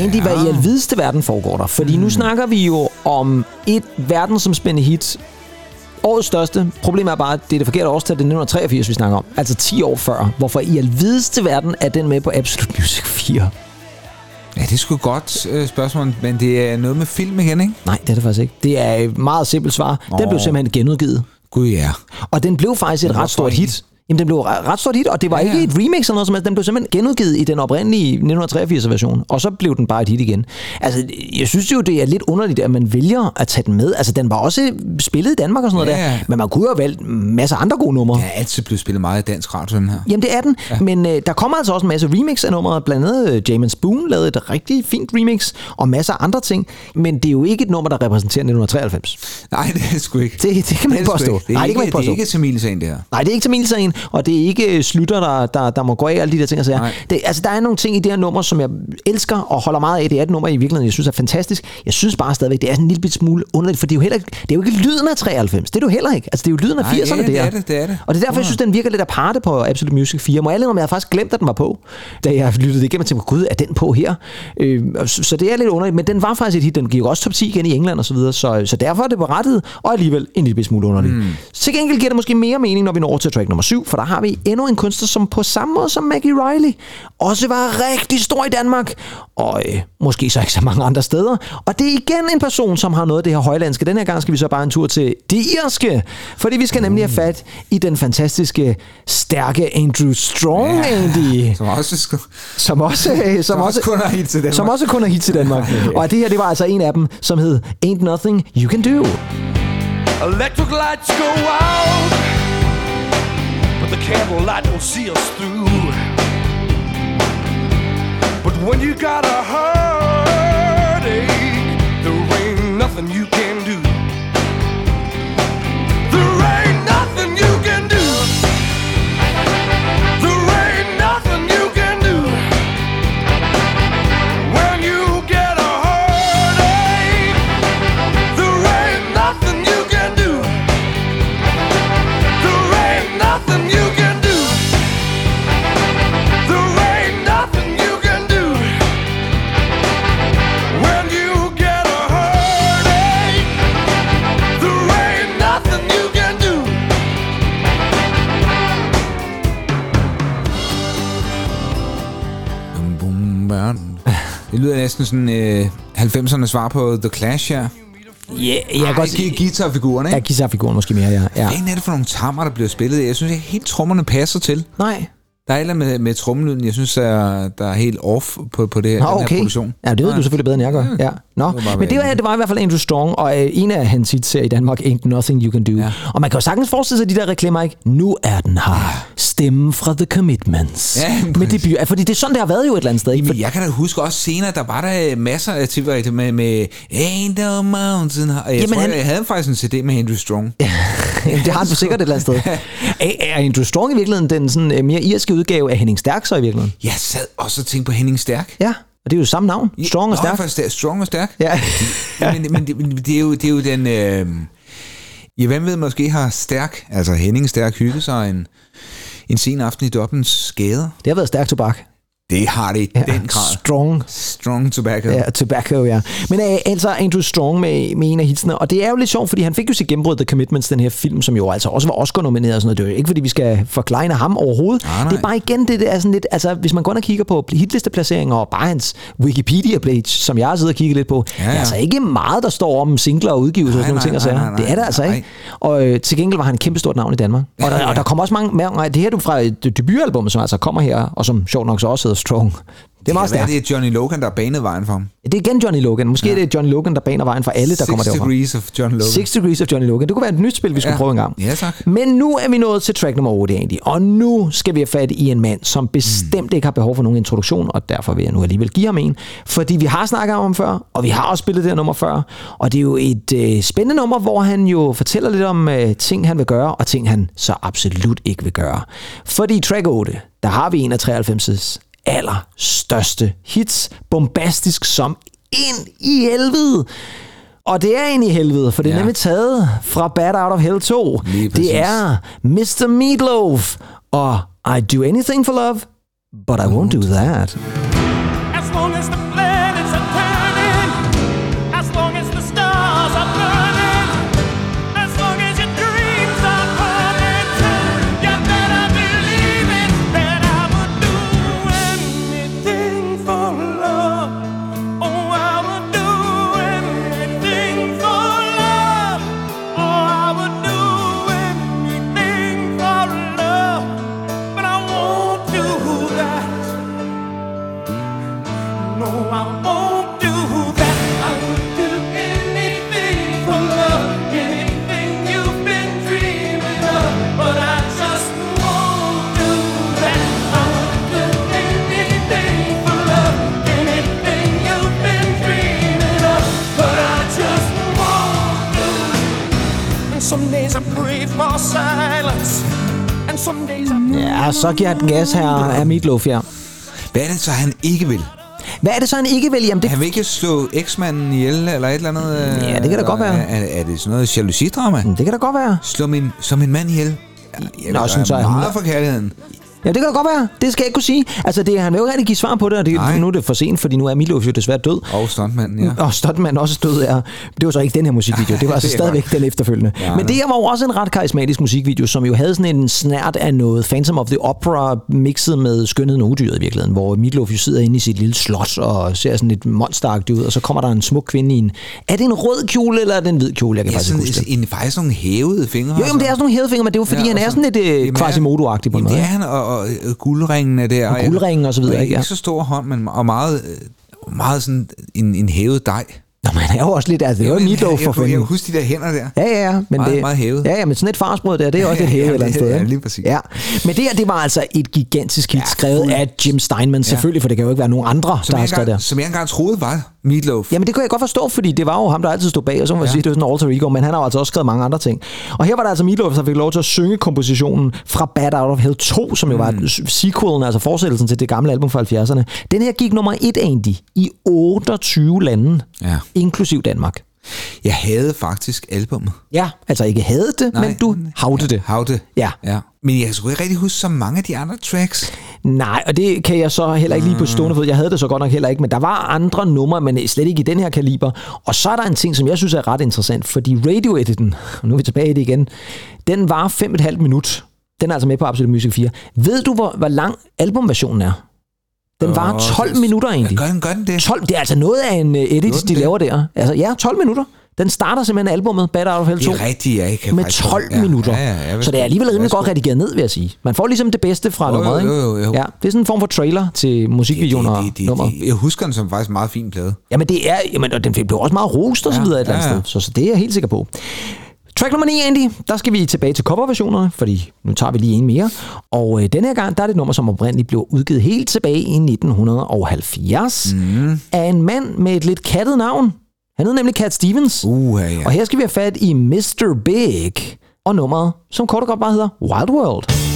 Ja, Andy, hvad i alvideste verden foregår der? Fordi Mm. nu snakker vi jo om et verdensomspændende hit. Årets største. Problemet er bare, at det er det forkerte årstal. Det er 1983, vi snakker om. Altså 10 år før. Hvorfor i alvideste verden er den med på Absolute Music 4? Ja, det er sgu godt øh, spørgsmål, men det er noget med film igen, ikke? Nej, det er det faktisk ikke. Det er et meget simpelt svar. Den blev Åh. simpelthen genudgivet. Gud ja. Og den blev faktisk et ret stort hit. Jamen, den blev et ret stort hit, og det var Ja, ja, ja. ikke et remix eller noget som helst. Den blev simpelthen genudgivet i den oprindelige 1983-version, og så blev den bare et hit igen. Altså, jeg synes jo, det er lidt underligt, at man vælger at tage den med. Altså, den var også spillet i Danmark og sådan noget Ja, der, ja. men man kunne jo have valgt masser af andre gode numre. Der er altid blevet spillet meget i dansk radio, den her. Jamen, det er den. Ja. Men øh, der kommer altså også en masse remix af nummeret. Blandt andet øh, Jamin Spoon lavede et rigtig fint remix, og masser af andre ting. Men det er jo ikke et nummer, der repræsenterer 1993. Nej, det er sgu ikke. Det, det kan man ikke det påstå. ikke. Det er Nej, det kan man ikke det er påstå. ikke Tamilsagen, det her. Nej, det er ikke Tamilsagen, og det er ikke øh, Slutter, der, der, der må gå af, alle de der ting. Altså, det, altså, der er nogle ting i det her nummer, som jeg elsker og holder meget af. Det er et nummer, i virkeligheden, jeg synes er fantastisk. Jeg synes bare stadigvæk, det er sådan en lille bit smule underligt, for det er jo, heller, ikke- det er jo ikke lyden af 93. Det er jo heller ikke. Altså, det er jo lyden af Nej, 80'erne, ja, det er det, det er det. Og det er derfor, jeg synes, den virker lidt aparte på Absolute Music 4. Må jeg om jeg havde faktisk glemt, at den var på, da jeg lyttede det igennem og tænkte, gud, er den på her? Øh, så, så det er lidt underligt, men den var faktisk et hit. Den gik også top 10 igen i England og så videre, så, så derfor er det berettiget, og alligevel en lille smule underligt. Mm. Til gengæld giver det måske mere mening, når vi når til track nummer 7, for der har vi endnu en kunstner, som på samme måde som Maggie Riley også var rigtig stor i Danmark, og øh, måske så ikke så mange andre steder. Og det er igen en person, som har noget af det her højlandske. Den her gang skal vi så bare en tur til det irske, fordi vi skal nemlig have fat i den fantastiske, stærke Andrew Strong, ja, Andy, Som også skal... som også, øh, som, *laughs* også kun har hit til Danmark. Som også kun har hit til Danmark. *laughs* og det her, det var altså en af dem, som hed Ain't Nothing You Can Do. Electric lights go out, candlelight don't see us through. But when you got a heartache, there ain't nothing you can bam. Det lyder næsten sådan øh, 90'erne svar på The Clash her. Ja, yeah, jeg kan godt gi- guitarfiguren, Ja, ikke? guitarfiguren måske mere, ja. ja. Hvad er det for nogle tammer, der bliver spillet? Jeg synes ikke helt trommerne passer til. Nej, Der er et med, med trumlyden, jeg synes, er, der er helt off på, på det, Nå, den her okay. produktion. Ja, det ved du selvfølgelig bedre, end jeg gør. Ja. Nå. Det Men det var, det var i hvert fald Andrew Strong, og øh, en af hans hits her i Danmark, Ain't Nothing You Can Do. Ja. Og man kan jo sagtens forestille sig de der reklamer, ikke? Nu er den her. Stemmen fra The Commitments. Ja, med debut. Ja, Fordi det er sådan, det har været jo et eller andet sted. Ikke? Men jeg kan da huske også senere, der var der masser af tilfælde med, med Ain't no mountain. Jeg Jamen, tror, han- jeg havde faktisk en CD med Andrew Strong. *laughs* Ja. det har han for sikkert et eller andet sted. *laughs* Er, er Andrew Strong i virkeligheden den sådan, øh, mere irske udgave af Henning Stærk så i virkeligheden? Jeg sad også og tænkte på Henning Stærk. Ja, og det er jo samme navn. Strong og Nå, Stærk. stærk. Strong og stærk. Ja. *laughs* men, men, det, men det, er jo, det er jo den... Øh, ja, hvem ved, måske har Stærk, altså Henning Stærk, hygget sig en, en sen aften i Dublins gader. Det har været stærk tobak. Det har det i ja, den grad. Strong. Strong tobacco. Ja, tobacco, ja. Men øh, altså Andrew Strong med, med en af hitsene, og det er jo lidt sjovt, fordi han fik jo sit gennembrud The Commitments, den her film, som jo altså også var Oscar-nomineret og sådan noget. Det er jo ikke, fordi vi skal forklejne ham overhovedet. Nej, nej. Det er bare igen, det, det er sådan lidt, altså hvis man går og kigger på hitlisteplaceringer og bare hans Wikipedia-page, som jeg har siddet og kigget lidt på, ja, ja. Er altså ikke meget, der står om singler og udgivelser og sådan nogle ting og sager. Det er det altså nej. ikke. Og øh, til gengæld var han et kæmpestort navn i Danmark. Og der, Ja, ja. og der kommer også mange, mange det her er du fra et debutalbum, som altså kommer her, og som sjovt nok så også hedder Strong. Det er meget er stærkt. det Johnny Logan, der banet vejen for ham? Det er igen Johnny Logan. Måske ja. er det Johnny Logan, der baner vejen for alle, der Six kommer derfra. Degrees of John Logan. Six Degrees of Johnny Logan. Det kunne være et nyt spil, vi skulle Ja. prøve en gang. Ja, tak. Men nu er vi nået til track nummer 8 egentlig. Og nu skal vi have fat i en mand, som bestemt ikke har behov for nogen introduktion, og derfor vil jeg nu alligevel give ham en. Fordi vi har snakket om ham før, og vi har også spillet det her nummer før. Og det er jo et øh, spændende nummer, hvor han jo fortæller lidt om øh, ting, han vil gøre, og ting, han så absolut ikke vil gøre. Fordi i track 8, der har vi en af 93's allerstørste hits, bombastisk som ind i helvede. Og det er ind i helvede, for det er Ja. nemlig taget fra Bad Out of Hell 2. Lige præcis. Det er Mr. Meatloaf og I Do Anything for Love, but I won't do that. Ja, så giver den gas her af Meatloaf, ja. Hvad er det så, han ikke vil? Hvad er det så, han ikke vil? Jamen, det Han vil ikke slå eksmanden ihjel, eller et eller andet? øh, Ja, det kan da godt være. Er, er det sådan noget jalousidrama? det kan da godt være. Slå min, slå min mand ihjel? Jeg Nå, sådan så er hun- meget for kærligheden. Ja, det kan da godt være. Det skal jeg ikke kunne sige. Altså, det, han vil jo ikke rigtig give svar på det, og det, Nej. nu er det for sent, fordi nu er Meatloaf jo desværre død. Og stuntmanden, ja. Og Stuntman også død er. Det var så ikke den her musikvideo, det var *laughs* altså Det stadigvæk godt. den efterfølgende. Ja, Men det her var jo også en ret karismatisk musikvideo, som jo havde sådan en snært af noget Phantom of the Opera mixet med skønheden og udyret i virkeligheden, hvor Meatloaf jo sidder inde i sit lille slot og ser sådan lidt monsteragtigt ud, og så kommer der en smuk kvinde i en... Er det en rød kjole, eller er det en hvid kjole? Jeg kan Ja, faktisk ikke sådan, huske det. en, faktisk nogle hævede fingre. Jo, jamen, det er sådan nogle hævefingre, men det er jo fordi, Ja, han er så- sådan lidt øh, Quasimodo-agtig på måde. det er han, og, og, og guldringen er der. Og guldringen og så videre, og ikke? Ja. Så stor hånd, men og meget, øh, meget sådan en, en hævet dej. Nå, men han er jo også lidt... Altså, det er jo Meatloaf jeg, for jeg, jeg, fanden. kan huske de der hænder der. Ja, ja, ja. Men Meget- det, meget hævet. Ja, ja, men sådan et farsbrød der, det er *laughs* også Ja, hævet ja, et eller andet det- sted. ja, lige præcis. Ja. Men det her, det var altså et gigantisk hit, Ja, skrevet af Jim Steinman, selvfølgelig, for det kan jo ikke være nogen andre, Som der har skrevet det. som jeg engang troede var Meatloaf. Jamen det kan jeg godt forstå, fordi det var jo ham, der altid stod bag, og så må man Ja. sige, det var sådan en alter ego, men han har jo altså også skrevet mange andre ting. Og her var der altså Meatloaf, der fik lov til at synge kompositionen fra Bad Out of Hell 2, som jo var Mm. sequelen, altså fortsættelsen til det gamle album fra 70'erne. Den her gik nummer et egentlig i 28 lande, Ja. Inklusiv Danmark. Jeg havde faktisk albummet. Ja, altså ikke havde det, Nej. men du havte det. Havte. Ja. ja. Men jeg skulle ikke rigtig huske så mange af de andre tracks. Nej, og det kan jeg så heller ikke lige på stående fod. Jeg havde det så godt nok heller ikke, men der var andre numre, men slet ikke i den her kaliber. Og så er der en ting, som jeg synes er ret interessant, fordi radio-editen, og nu er vi tilbage i det igen, den var 5,5 minut. Den er altså med på Absolute Music 4. Ved du, hvor, hvor lang albumversionen er? Den var Åh, 12 det- minutter egentlig. Gør den, gør den det? 12, det er altså noget af en uh, edit, de det? laver der. Altså, ja, 12 minutter. Den starter simpelthen albumet Bad Out of Hell 2 Det er rigtigt, jeg kan med faktisk- 12 ja, minutter. ja, ja, jeg så det er alligevel rimelig godt redigeret ned, vil jeg sige. Man får ligesom det bedste fra Jo, nummeret, jo, ikke? jo, jo. Ja, det er sådan en form for trailer til musikvideoen og nummeret. jeg husker den som faktisk meget fin plade. Jamen det er, jamen, og den blev også meget rost og så Ja, videre et eller andet ja, ja. sted, så, så det er jeg helt sikker på. Track nummer 9, Andy, der skal vi tilbage til coverversionerne, fordi nu tager vi lige en mere. Og øh, denne her gang, der er det et nummer, som oprindeligt blev udgivet helt tilbage i 1970 mm. af en mand med et lidt kattet navn. Han hed nemlig Cat Stevens. Uh, ja. Og her skal vi have fat i Mr. Big og nummeret, som kort og godt bare hedder Wild World.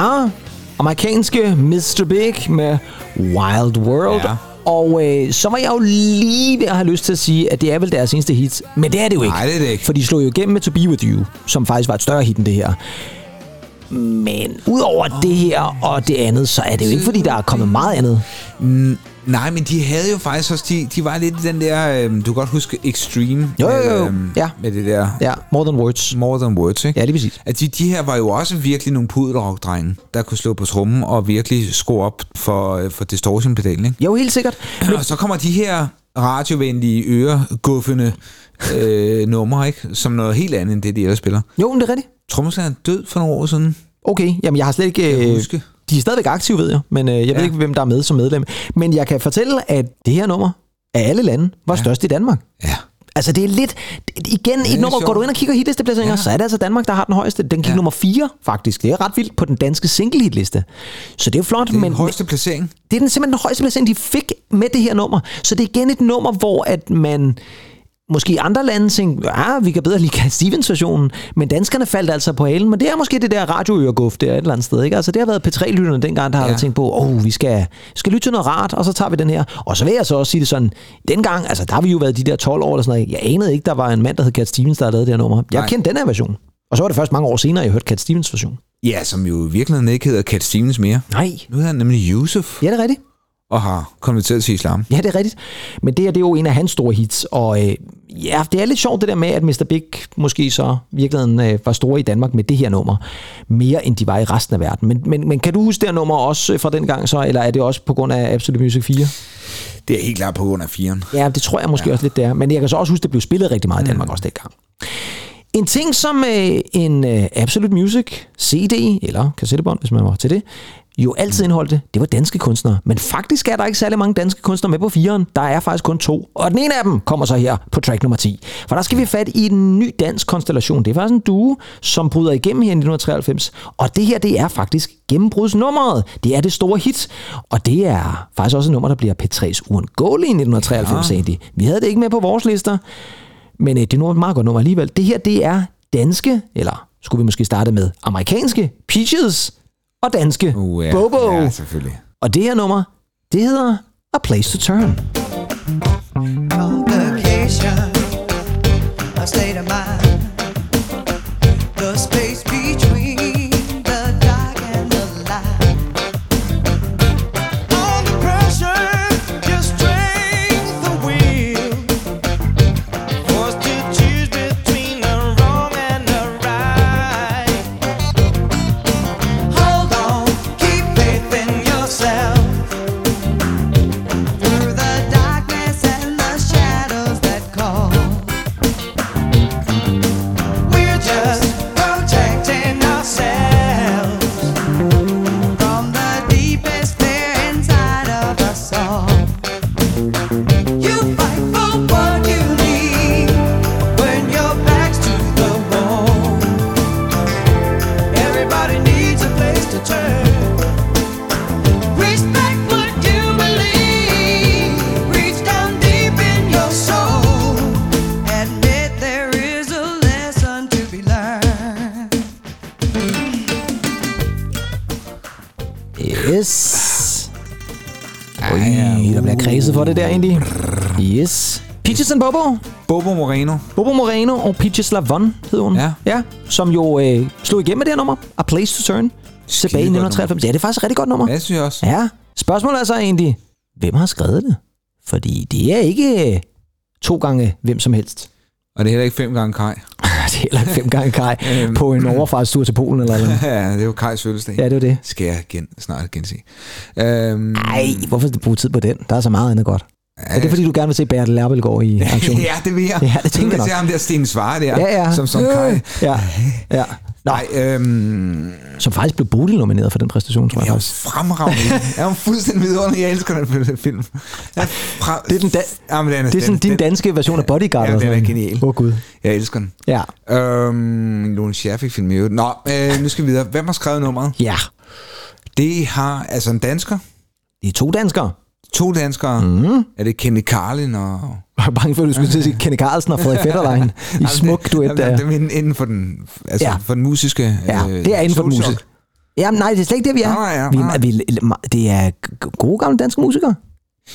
Ja, amerikanske Mr. Big med Wild World. Ja. Og øh, så var jeg jo lige ved at have lyst til at sige, at det er vel deres eneste hit. Men det er det jo ikke. Nej, det er det ikke. For de slog jo igennem med To Be With You, som faktisk var et større hit end det her. Men udover oh. det her og det andet, så er det jo ikke, fordi der er kommet meget andet. Nej, men de havde jo faktisk også, de, de var lidt i den der, øhm, du kan godt huske Extreme. Jo, jo, jo. Øhm, Ja. Med det der Ja, More Than Words. More Than Words, ikke? Ja, lige præcis. At de, de her var jo også virkelig nogle pudelrock-drenge, der kunne slå på trummen og virkelig skrue op for, øh, for distortion-pedalen, ikke? Jo, helt sikkert. *clears throat* Men... Og så kommer de her radiovenlige, øreguffende øh, numre, ikke? Som noget helt andet end det, de ellers spiller. Jo, men det er rigtigt. Trommeslageren er død for nogle år siden. Okay, jamen jeg har slet ikke... jeg øh, huske. De er stadigvæk aktive, ved jeg, men øh, jeg ja. ved ikke, hvem der er med som medlem. Men jeg kan fortælle, at det her nummer af alle lande var ja. størst i Danmark. Ja. Altså det er lidt, igen det et nummer, sjovt. går du ind og kigger hitlisteplaceringer, ja. Så er det altså Danmark, der har den højeste. Den gik. Ja. nummer 4 faktisk. Det er ret vildt på den danske single hitliste. Så det er jo flot, Det er men den højeste placering. det er den, simpelthen den højeste placering, de fik med det her nummer. Så det er igen et nummer, hvor at man måske andre lande tænkte, ja, vi kan bedre lide Cat Stevens-versionen, men danskerne faldt altså på halen. Men det er måske det der radioøreguff der et eller andet sted. Ikke? Altså, det har været P3-lytterne dengang, der har Ja. tænkt på, åh, oh, vi skal, skal lytte til noget rart, og så tager vi den her. Og så vil jeg så også sige det sådan, dengang, altså der har vi jo været de der 12 år eller sådan noget. Jeg anede ikke, der var en mand, der hed Cat Stevens, der havde lavet det her nummer. Jeg Nej. kendte den her version. Og så var det først mange år senere, jeg hørte Cat Stevens version. Ja, som jo i virkeligheden ikke hedder Cat Stevens mere. Nej. Nu hedder han nemlig Yusuf Ja, det er rigtigt. Og har konverteret til islam. Ja, det er rigtigt. Men det her, det er jo en af hans store hits, og øh, ja, det er lidt sjovt det der med, at Mr. Big måske så virkeligheden øh, var store i Danmark med det her nummer, mere end de var i resten af verden. Men, men, men kan du huske det her nummer også øh, fra den gang så, eller er det også på grund af Absolute Music 4? Det er helt klart på grund af firen. Ja, det tror jeg måske ja. også lidt, det er. Men jeg kan så også huske, det blev spillet rigtig meget i Danmark mm. også dengang. En ting som øh, en øh, Absolute Music CD, eller kassettebånd, hvis man var til det, jo altid indholdte, det var danske kunstnere. Men faktisk er der ikke særlig mange danske kunstnere med på firen. Der er faktisk kun to. Og den ene af dem kommer så her på track nummer 10. For der skal vi fat i en ny dansk konstellation. Det er faktisk en duo, som bryder igennem her i 1993. Og det her, det er faktisk gennembrudsnummeret. Det er det store hit. Og det er faktisk også et nummer, der bliver P3's uundgåelige i 1993, ja. Vi havde det ikke med på vores lister. Men øh, det er nu et meget godt nummer alligevel. Det her, det er danske, eller skulle vi måske starte med amerikanske Peaches og danske Uh, ja. Bobo. Ja, selvfølgelig. Og det her nummer, det hedder A Place to Turn. Yes. Ej, uh. der bliver uh. kredset for det der, Indy. Yes. Peaches and Bobo. Bobo Moreno. Bobo Moreno og Peaches Lavon hed hun. Ja. ja som jo øh, slog igennem med det her nummer. A Place to Turn. Skide tilbage i 1993. Ja, det er faktisk et rigtig godt nummer. Ja, det synes jeg også. Ja. Spørgsmålet er så egentlig, hvem har skrevet det? Fordi det er ikke øh, to gange hvem som helst. Og det er heller ikke fem gange Kai det er heller ikke fem gange Kai *laughs* på en overfartstur til Polen eller *laughs* noget. ja, det er jo Kajs fødselsdag. Ja, det er det. Skal jeg igen, snart gense. Øhm, Nej, hvorfor bruge tid på den? Der er så meget andet godt. Er det fordi, du gerne vil se Bertel Lerbelgaard i *laughs* aktion? ja, det vil jeg. Ja, det tænker jeg. nok. se ham der Sten Svare der, Ja, ja. som som Kai. Ja, ja. Nej, øhm, som faktisk blev Bodil nomineret for den præstation, tror jeg jeg er fremragende. jeg er fuldstændig vidunderlig. Jeg elsker den film. Jeg er fra... Det er, den da- Jamen, den er, det er sådan den, din danske version af Bodyguard. Ja, den er genial. Åh, oh, Gud. Jeg elsker den. Ja. Øhm, Lone Scherfik film i øvrigt. Nå, øh, nu skal vi videre. Hvem har skrevet nummeret? Ja. Det har altså en dansker. Det er to danskere. To danskere. Mm. Er det Kenny Carlin og... Jeg var bange for, at du skulle til at sige Kenny Carlsen og Frederik *laughs* Fetterlein i smuk duet. Jamen, det er inden, for den, altså Ja. ja. for den musiske... Ja, øh, det er inden for den musik. Jamen nej, det er slet ikke det, vi er. Nej, ja, vi, nej. vi, det er gode gamle danske musikere.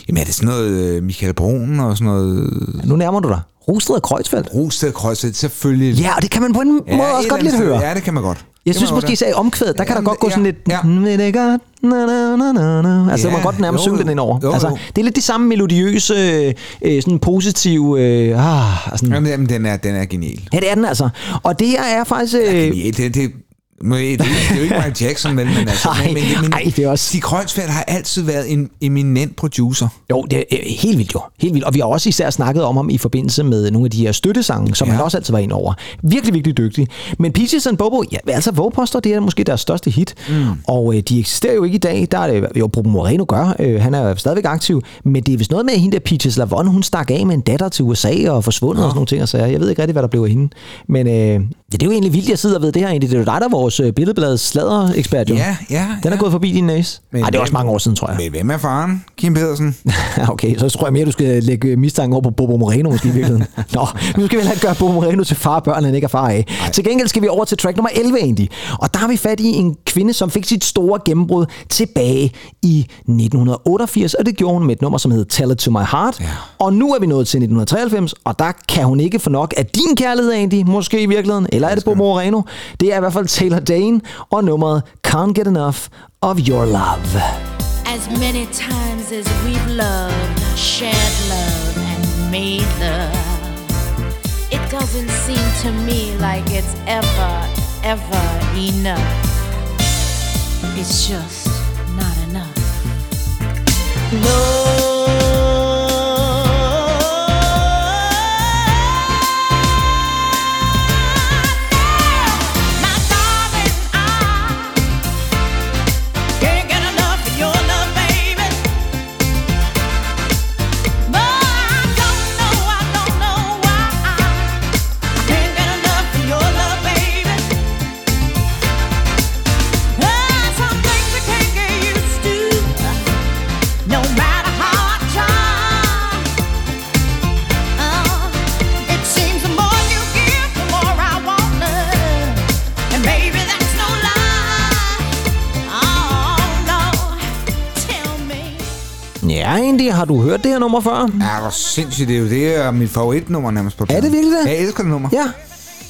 Jamen er det sådan noget øh, Michael Brun og sådan noget... Nu nærmer du dig. Rosted og Kreuzfeldt. Rosted Kreuzfeldt, selvfølgelig. Ja, og det kan man på en Ja, måde også godt lidt høre. Ja, det kan man godt. Jeg Det synes måske især i omkvædet, der kan der Jamen, godt gå ja, sådan lidt... ja. Ved det godt, na, na, na, na, na. Altså, Ja, man godt nærmest jo, synge den ind over. jo, Altså, jo. det er lidt de samme melodiøse, øh, sådan positive... Øh, ah, sådan. Jamen, jamen den, er, den er genial. Ja, det er den altså. Og det er faktisk... Øh, Genial. Det, det, det, det er jo ikke Michael Jackson, men, men, altså, Nej, men, men, men ej, det er også- Stig Kreuzfeldt har altid været en eminent producer. Jo, det er øh, helt vildt jo. Helt vildt. Og vi har også især snakket om ham i forbindelse med nogle af de her støttesange, som ja. Han også altid var ind over. Virkelig, virkelig dygtig. Men Peaches and Bobo, ja, altså Vågposter, det er måske deres største hit. Mm. Og øh, de eksisterer jo ikke i dag. Der er det jo, Bobo Moreno gør. Øh, han er stadigvæk aktiv. Men det er vist noget med, at hende der Peaches Lavon, hun stak af med en datter til USA og forsvundet ja. og sådan nogle ting. Og så jeg ved ikke rigtig, hvad der blev af hende. Men øh, ja, det er jo egentlig vildt, jeg sidder ved det her egentlig. Det er jo dig, der er vores øh, billedbladets sladder-ekspert, jo. Ja, ja. Den er ja. gået forbi din næse. Men Nej, det er også mange år siden, tror jeg. Men hvem er faren? Kim Pedersen? *laughs* Okay, så tror jeg mere, du skal lægge mistanke over på Bobo Moreno måske i virkeligheden. *laughs* Nå, nu skal vi heller ikke gøre Bobo Moreno til far og børn, han ikke er far af. Ej. Til gengæld skal vi over til track nummer 11 egentlig. Og der har vi fat i en kvinde, som fik sit store gennembrud tilbage i 1988, og det gjorde hun med et nummer, som hed Tell It To My Heart. Ja. Og nu er vi nået til 1993, og der kan hun ikke få nok af din kærlighed egentlig, måske i virkeligheden. Eller er det Bobo Moreno? Det er i hvert fald Taylor Dane og nummeret Can't Get Enough of Your Love. As many times as we've loved, shared love, and made love, it doesn't seem to me like it's ever, ever enough. It's just not enough. My Ja, egentlig. Har du hørt det her nummer før? Ja, hvor sindssygt. Det er jo det er mit favoritnummer nærmest på Er det pladen. virkelig det? Jeg elsker det nummer. Ja.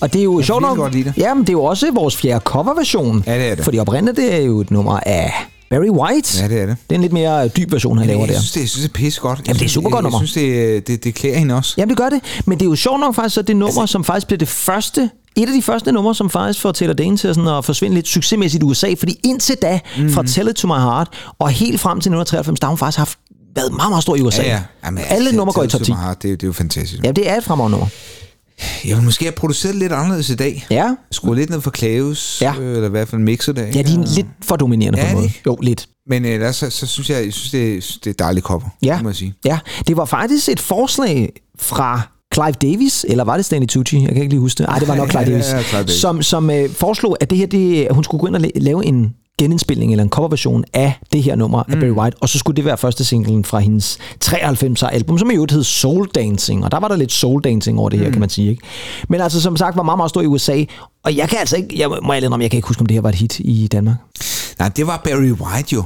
Og det er jo Jeg sjovt nok. godt lide det. Ja, men det er jo også vores fjerde coverversion. Ja, det er det. Fordi oprindeligt det er jo et nummer af Barry White. Ja, det er det. Det er en lidt mere dyb version, han laver jeg der. synes, det, jeg synes, det er pisse godt. Jamen, det er super godt nummer. Jeg synes, det, det, det klæder hende også. Jamen, det gør det. Men det er jo sjovt nok faktisk, at det nummer, altså, som faktisk blev det første et af de første numre, som faktisk får Taylor Dane til sådan at forsvinde lidt succesmæssigt i USA, fordi indtil da, mm. fra Tell It To My Heart, og helt frem til 1993, der har hun faktisk haft været meget, meget stor i USA. Ja, ja. Jamen, Alle altså, numre går i top 10. Super Hard, Det, er- det er jo fantastisk. Ja, det er et fremragende nummer. Jeg vil måske have produceret lidt anderledes i dag. Ja. Skruet lidt ned for Klaves, Ja. øh, eller i hvert fald mixet det. Ja, de er lidt for dominerende Ja, på en de måde. Jo, lidt. Men øh, der, så, så synes jeg, jeg synes, det, det er dejligt cover, Ja. må jeg sige. Ja, det var faktisk et forslag fra Clive Davis, eller var det Stanley Tucci? Jeg kan ikke lige huske det. Nej, det var nok *laughs* Clive Ja, Davis, ja, Clive Davis. som, som øh, foreslog, at det her, det, hun skulle gå ind og la- lave en genindspilning eller en coverversion af det her nummer af Barry White, og så skulle det være første singlen fra hendes 93'er album, som i øvrigt hed Soul Dancing, og der var der lidt soul dancing over det her, kan man sige. Ikke? Men altså, som sagt, var meget, meget stor i USA, og jeg kan altså ikke, jeg må ærligt om, jeg kan ikke huske, om det her var et hit i Danmark. Nej, det var Barry White jo.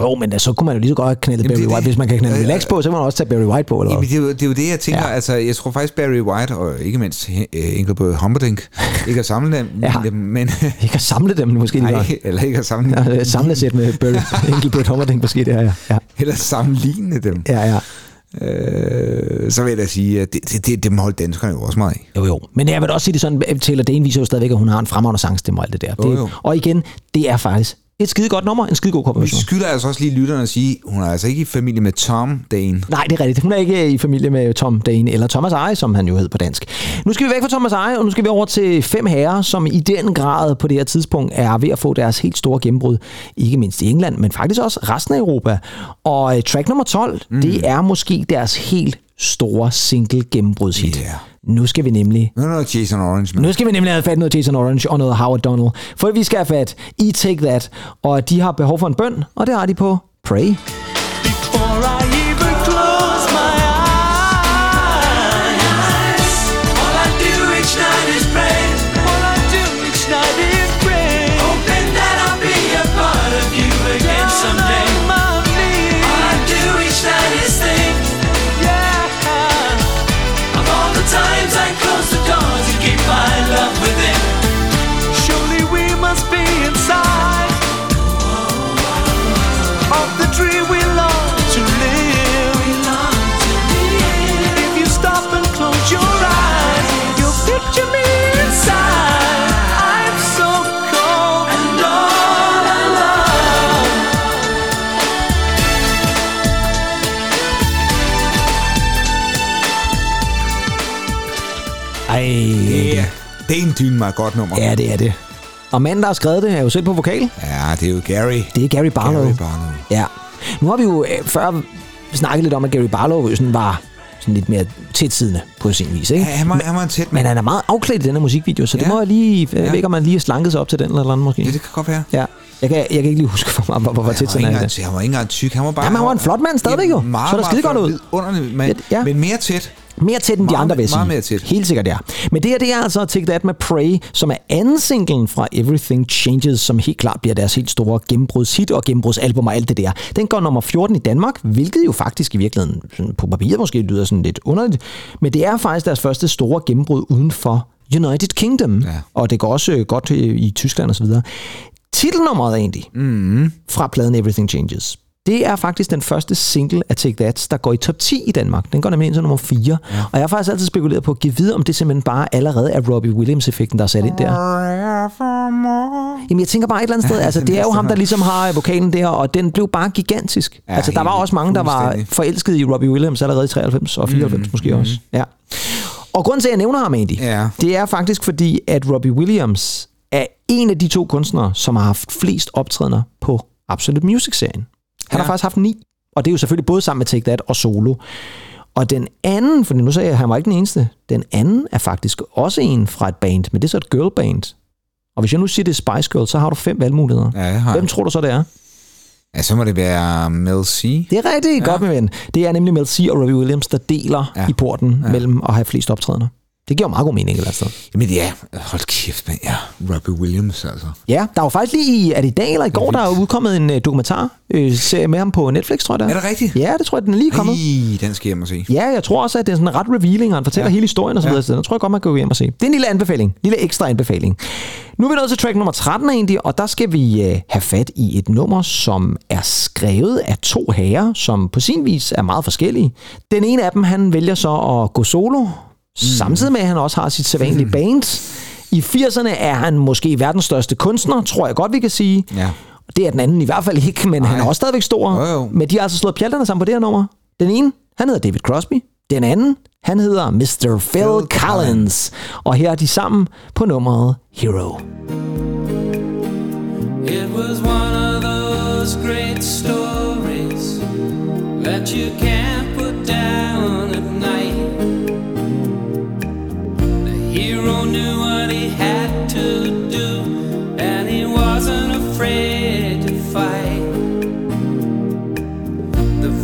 Jo, men da, så kunne man jo lige så godt have knældet Jamen, Barry er White. det. Hvis man kan ja. relax på, så kan man også tage Barry White på. Eller Jamen, det, er jo, det er jo det, jeg tænker. Ja. Altså, jeg tror faktisk, Barry White, og ikke mindst uh, Engelbert Humperdinck, *laughs* ikke at samle dem, Ja. dem men... *laughs* Ikke at samle dem måske Nej, godt. *laughs* eller ikke at samle Ja, et samlesæt med Barry, Engelbert Humperdinck måske, det her, ja. ja. Eller sammenligne dem. Ja, ja. Øh, så vil jeg da sige, at det, det, det, dem holdt danskerne jo også meget af. Jo, jo. Men jeg vil også sige det sådan, at Taylor Dane viser jo stadigvæk, at hun har en fremragende sangstemme og alt det der. Jo, Det, jo. Og igen, det er faktisk et skide godt nummer, en skide god Vi kombination. skylder altså også lige lytterne at sige, hun er altså ikke i familie med Tom Dane. Nej, det er rigtigt. Hun er ikke i familie med Tom Dane, eller Thomas Eje, som han jo hed på dansk. Nu skal vi væk fra Thomas Eje, og nu skal vi over til fem herrer, som i den grad på det her tidspunkt er ved at få deres helt store gennembrud. Ikke mindst i England, men faktisk også resten af Europa. Og øh, track nummer 12, mm. det er måske deres helt store single gennembrudshit. Yeah. Nu skal vi nemlig Nu noget Jason Orange med. nu skal vi nemlig have fat i noget Jason Orange og noget Howard Donald. For vi skal have fat i Take That, og de har behov for en bøn, og det har de på Pray. Before I Ja, det er en dyn mig godt nummer. ja, det er det. Og manden, der har skrevet det, er jo selv på vokal. Ja, det er jo Gary. Det er Gary Barlow. Gary Barlow. Ja. Nu har vi jo øh, før snakket lidt om, at Gary Barlow jo sådan var sådan lidt mere tætsiddende på sin vis, ikke? Ja, han var, han var en tæt Men han er meget afklædt i den her musikvideo, så det Ja. må jeg lige... Jeg Ja. ved ikke, om man lige har slanket sig op til den eller andet, måske. Ja, det kan godt være. Ja. Jeg kan, jeg kan ikke lige huske, hvor, hvor, hvor, hvor Han tæt sådan er det. han var ikke engang tyk. Han var bare... Jamen, han var en flot mand stadigvæk jo. Meget, Så er der skide godt ud. Underligt, men, ja. men mere tæt. Mere tæt end de Meget- andre, vil jeg sige. meget mere tæt. Helt sikkert, ja. Men det her, det er altså Take That med Pray, som er anden singlen fra Everything Changes, som helt klart bliver deres helt store gennembrudshit og gennembrudsalbum og alt det der. Den går nummer 14 i Danmark, hvilket jo faktisk i virkeligheden på papiret måske lyder sådan lidt underligt. Men det er faktisk deres første store gennembrud uden for United Kingdom. Ja. Og det går også øh, godt i, i Tyskland og så videre. Titelnummeret egentlig mm. fra pladen Everything Changes. Det er faktisk den første single af Take That, der går i top 10 i Danmark. Den går nemlig ind til nummer 4. Ja. Og jeg har faktisk altid spekuleret på at give videre, om det simpelthen bare allerede er Robbie Williams-effekten, der er sat ind der. Jamen jeg tænker bare et eller andet sted, altså det er jo ham, der ligesom har vokalen der, og den blev bare gigantisk. Ja, Ja, altså der var også mange, der var forelskede i Robbie Williams allerede i 93 og 94 mm, måske også. Ja. Og grunden til, at jeg nævner ham egentlig, Ja. det er faktisk fordi, at Robbie Williams er en af de to kunstnere, som har haft flest optrædener på Absolute Music-serien. Han ja. har faktisk haft ni, og det er jo selvfølgelig både sammen med Take That og solo. Og den anden, for nu sagde jeg, at han var ikke den eneste, den anden er faktisk også en fra et band, men det er så et girlband. Og hvis jeg nu siger, det er Spice Girls, så har du fem valgmuligheder. Ja, jeg har. Hvem tror du så, det er? Ja, så må det være Mel C. Det er rigtig ja. godt, min ven. Det er nemlig Mel C og Robbie Williams, der deler ja. I porten ja. Ja. mellem at have flest optrædener. Det giver meget god mening et eller andet sted. Jamen ja, hold kæft, men ja, Robbie Williams altså. Ja, der var faktisk lige, i- er det i dag eller i går, der er udkommet en uh, dokumentar uh, serie med ham på Netflix, tror jeg det Er det rigtigt? Ja, det tror jeg, den er lige kommet. Ej, den skal jeg hjem og se. Ja, jeg tror også, at det er sådan ret revealing, og han fortæller ja. Ja. hele historien og så Ja. videre. Så den tror jeg godt, man kan gå hjem og se. Det er en lille anbefaling. Lille ekstra anbefaling. Nu er vi nået til track nummer 13 egentlig, og der skal vi øh, have fat i et nummer, som er skrevet af to herrer, som på sin vis er meget forskellige. Den ene af dem, han vælger så at gå solo. Samtidig med, at han også har sit sædvanlige mm. band. I 80'erne er han måske verdens største kunstner, tror jeg godt, vi kan sige. Ja. Det er den anden i hvert fald ikke, men Nej. han er også stadigvæk stor. Jo, jo. Men de har altså slået pjalterne sammen på det her nummer. Den ene, han hedder David Crosby. Den anden, han hedder Mr. Phil, Phil Collins. Og her er de sammen på nummeret Hero. It was one of those great stories that you can't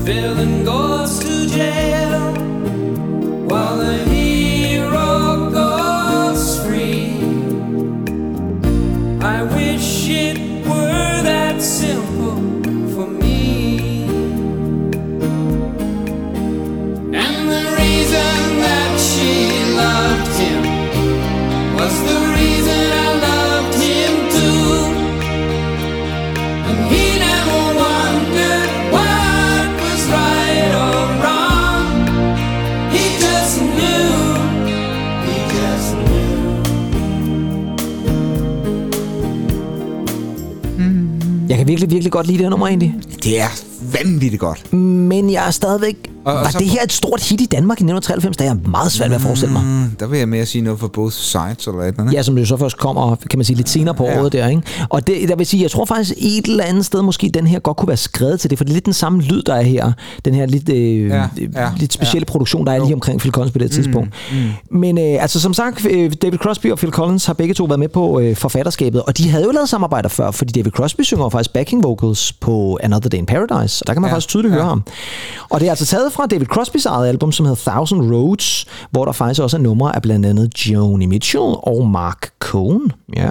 The villain goes to jail godt lide det her nummer egentlig. Det er vanvittigt godt. Men jeg er stadigvæk... Og- og var så- det her et stort hit i Danmark i 1993? Det er jeg meget svært ved at forestille mig. Mm, der vil jeg mere sige noget for both sides, eller et eller andet. Ja, som jo så først kommer, kan man sige, lidt senere på Ja. året der, ikke? Og det, der vil sige, jeg tror faktisk et eller andet sted, måske den her godt kunne være skrevet til det, for det er lidt den samme lyd, der er her. Den her lidt, øh, Ja, ja, lidt specielle ja. produktion, der er lige omkring Phil Collins på det tidspunkt. Mm. Men øh, altså som sagt, øh, David Crosby og Phil Collins har begge to været med på øh, forfatterskabet, og de havde jo lavet samarbejder før, fordi David Crosby synger faktisk backing vocals på Another Day in Paradise, og der kan man ja, faktisk tydeligt ja. høre ham. Og det er altså taget fra David Crosbys eget album, som hedder Thousand Roads, hvor der faktisk også er numre af blandt andet Joni Mitchell og Mark Cohn. Ja.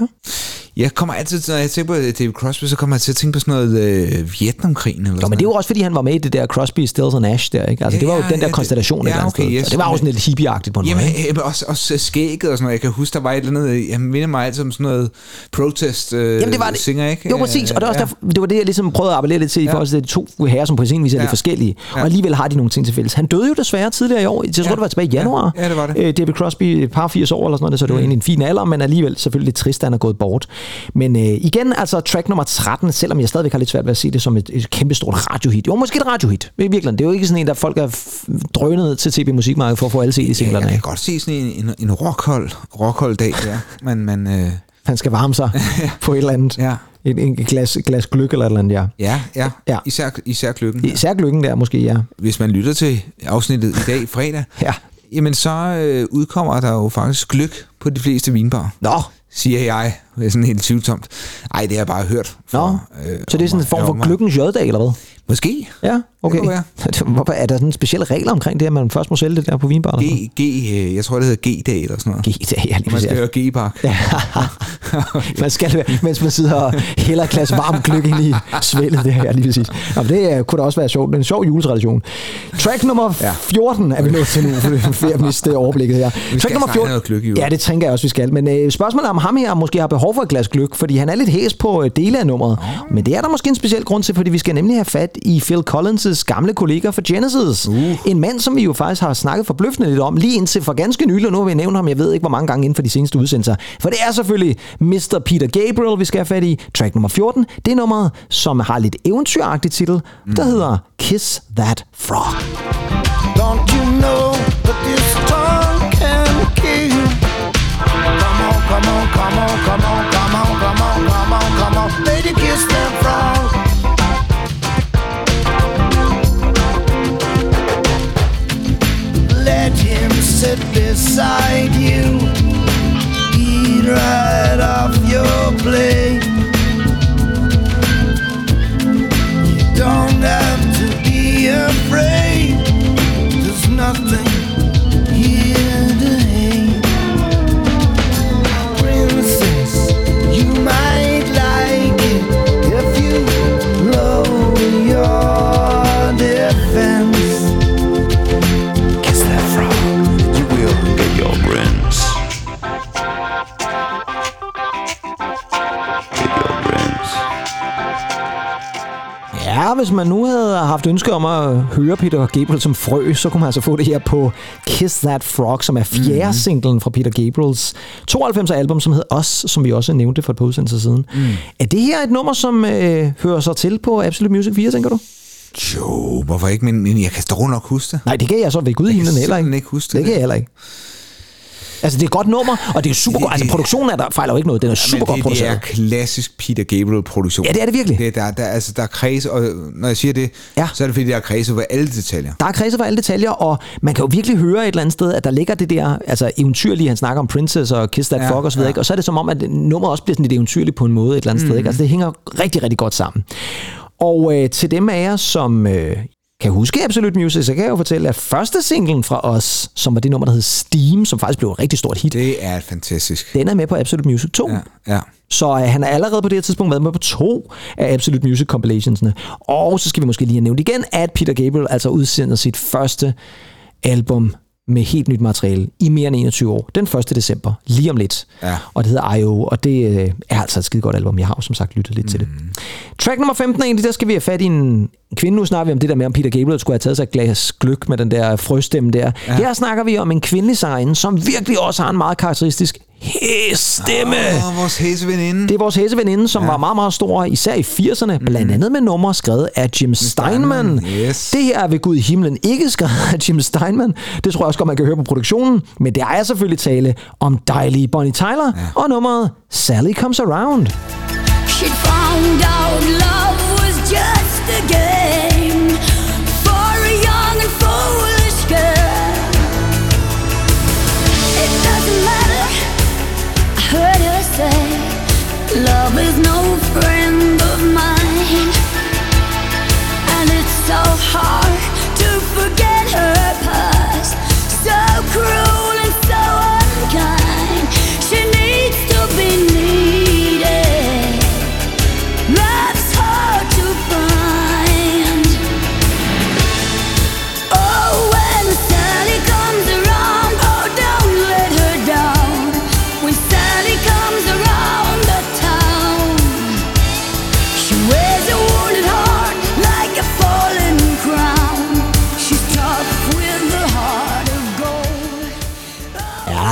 Jeg kommer altid, når jeg tænker på David Crosby, så kommer jeg til at tænke på sådan noget øh, Vietnamkrigen. Eller Nå, sådan men det er jo også, fordi han var med i det der Crosby, Stills and Nash der, ikke? Altså, Ja, det var jo ja, den ja, der det- konstellation et ja, andet okay, yes. Og det var jo sådan lidt hippieagtigt på en Jamen, måde, jamen også, også skægget og sådan noget. Jeg kan huske, der var et eller andet, jeg minder mig altid om sådan noget protest øh, Jamen, det var det. singer, ikke? Jo, præcis. Og det, er også ja. derfor, det var det, jeg ligesom prøvede at appellere lidt til i Ja. forhold til de to herrer, som på sin vis er Ja. lidt forskellige. Ja. Og alligevel har de nogle ting til fælles. Han døde jo desværre tidligere i år. Jeg tror, Ja. det var tilbage i januar. Ja, ja, det var det. Øh, David Crosby, et par 80 år eller sådan noget, så det var egentlig en fin alder, men alligevel selvfølgelig lidt trist, at han er gået bort. Men øh, igen, altså track nummer 13, selvom jeg stadigvæk har lidt svært ved at se det som et, et kæmpestort radiohit. Jo, måske et radiohit. I virkeligheden. Det er jo ikke sådan en, der folk er drønet til TB Musikmarkedet for at få alle Ja, CD-singlerne jeg af. kan godt se sådan en, en, en rockhold, rockhold dag der. Men, men øh, Han skal varme sig *laughs* på et eller andet. ja, En, en glas, glas gløk eller et eller andet, ja. ja, ja, Ja. Især, især kløkken. Især gløkken der måske, ja. Hvis man lytter til afsnittet i dag, fredag, Ja. jamen så øh, udkommer der jo faktisk gløk på de fleste vinbarer. Nå, Siger jeg, det er sådan helt tvivlsomt. Ej, det har jeg bare hørt. Nå. øh, så det er sådan en form for gløkkens jøddag, eller hvad? Måske. Ja, okay. være. *laughs* Hvorfor er der sådan en speciel regler omkring det, at man først må sælge det der på vinbar? eller sådan G, G, øh, jeg tror, det hedder G-dag eller sådan noget. G-dag, ja, lige Man skal høre G-bak. Ja. man skal det, mens man sidder og hælder et glas varm gløk ind i svældet der, ja, lige præcis. Nå, men det øh, kunne da også være sjovt. Det er en sjov juletradition. Track nummer Ja. 14 er vi nået til nu, for det er overblikket her. Track nummer snart have noget gløgg i, jo. Ja, det tænker jeg også, vi skal. Men øh, spørgsmålet om ham her måske har behov for et glas gløk, fordi han er lidt hæs på øh, dele af nummeret. Oh. Men det er der måske en speciel grund til, fordi vi skal nemlig have fat i Phil Collins' gamle kollega fra Genesis. Uh. En mand, som vi jo faktisk har snakket forbløffende lidt om, lige indtil for ganske nylig, og nu har vi nævnt ham, jeg ved ikke hvor mange gange inden for de seneste udsendelser. For det er selvfølgelig Mr. Peter Gabriel, vi skal have fat i. Track nummer 14, det er nummeret, som har lidt eventyragtig titel, der hedder Kiss That Frog. Don't you know that this Come on, come on, come on, come on, come on, come on, come on, lady, kiss that frog. Let him sit beside you, eat right off your plate. Ja, hvis man nu havde haft ønske om at høre Peter Gabriel som frø, så kunne man altså få det her på Kiss That Frog, som er fjerde mm. singlen fra Peter Gabriels 92 album, som hedder Os, som vi også nævnte for et par udsendelser siden. Mm. Er det her et nummer, som øh, hører sig til på Absolute Music 4, tænker du? Jo, hvorfor ikke? Men, men jeg kan dog nok huske det. Nej, det kan jeg så ved Gud i himlen heller ikke. ikke huske det. Det kan jeg heller ikke. Altså, det er et godt nummer, og det er super godt. Altså, produktionen er der fejler jo ikke noget. Den er super godt Men det, produceret. er klassisk Peter Gabriel-produktion. Ja, det er det virkelig. Det, er- der, der, altså, der er kreds, og når jeg siger det, Ja. så er det fordi, der er kreds over alle detaljer. Der er kredser for alle detaljer, og man kan jo virkelig høre et eller andet sted, at der ligger det der altså eventyrlige, han snakker om Princess og Kiss That Ja, så videre, ja. ikke? og så er det som om, at nummeret også bliver sådan lidt eventyrligt på en måde et eller andet mm. sted. Ikke? Altså det hænger rigtig, rigtig godt sammen. Og øh, til dem af jer, som øh, kan huske Absolute Music, så kan jeg jo fortælle, at første singlen fra os, som var det nummer, der hed Steam, som faktisk blev et rigtig stort hit, Det er fantastisk. den er med på Absolute Music 2. Ja, ja. Så øh, han er allerede på det her tidspunkt været med på to af Absolute Music compilationsne. Og så skal vi måske lige have nævnt igen, at Peter Gabriel altså udsender sit første album med helt nyt materiale i mere end 21 år. Den 1. december, lige om lidt. Ja. Og det hedder I.O., og det øh, er altså et skide godt album. Jeg har jo som sagt lyttet lidt mm. til det. Track nummer 15 egentlig, der skal vi have fat i en kvinde. Nu snakker vi om det der med, om Peter Gabriel skulle have taget sig et glas gløk med den der frøstemme der. Ja. Her snakker vi om en kvindelig sangerinde, som virkelig også har en meget karakteristisk hæsstemme. Åh, vores hæseveninde. Det er vores hæseveninde, som ja. var meget, meget stor, især i 80'erne, blandt andet med numre skrevet af Jim Steinman. Yes. Det her er ved Gud i himlen ikke skrevet af Jim Steinman. Det tror jeg også godt, man kan høre på produktionen. Men det er selvfølgelig tale om dejlige Bonnie Tyler ja. og nummeret Sally Comes Around. She'd found out love was just a game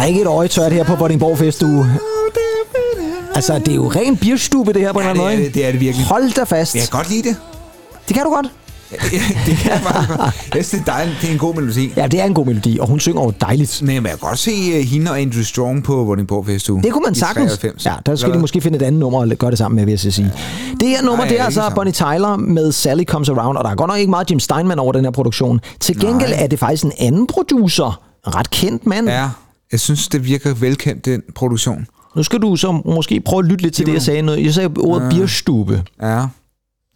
er ikke et øje tørt her på Vordingborg Festuge. Altså, det er jo ren bierstube, det her på en Ja, eller det er anden måde. det, er det virkelig. Hold da fast. Jeg kan godt lide det. Det kan du godt. *laughs* det kan jeg faktisk godt. Jeg synes, det er dejligt. Det er en god melodi. Ja, det er en god melodi, og hun synger jo dejligt. Men jeg kan godt se uh, hende og Andrew Strong på Vordingborg Festuge. Det kunne man sagtens. 93. Ja, der skal de Eller måske finde et andet nummer og gøre det sammen med, vil jeg sige. Det her nummer, Nej, det er altså sammen. Bonnie Tyler med Sally Comes Around, og der er godt nok ikke meget Jim Steinman over den her produktion. Til gengæld Nej. er det faktisk en anden producer, en ret kendt mand. Ja, jeg synes, det virker velkendt, den produktion. Nu skal du så måske prøve at lytte lidt til det, jeg sagde. Noget. Jeg sagde ordet Ja. bierstube. Ja.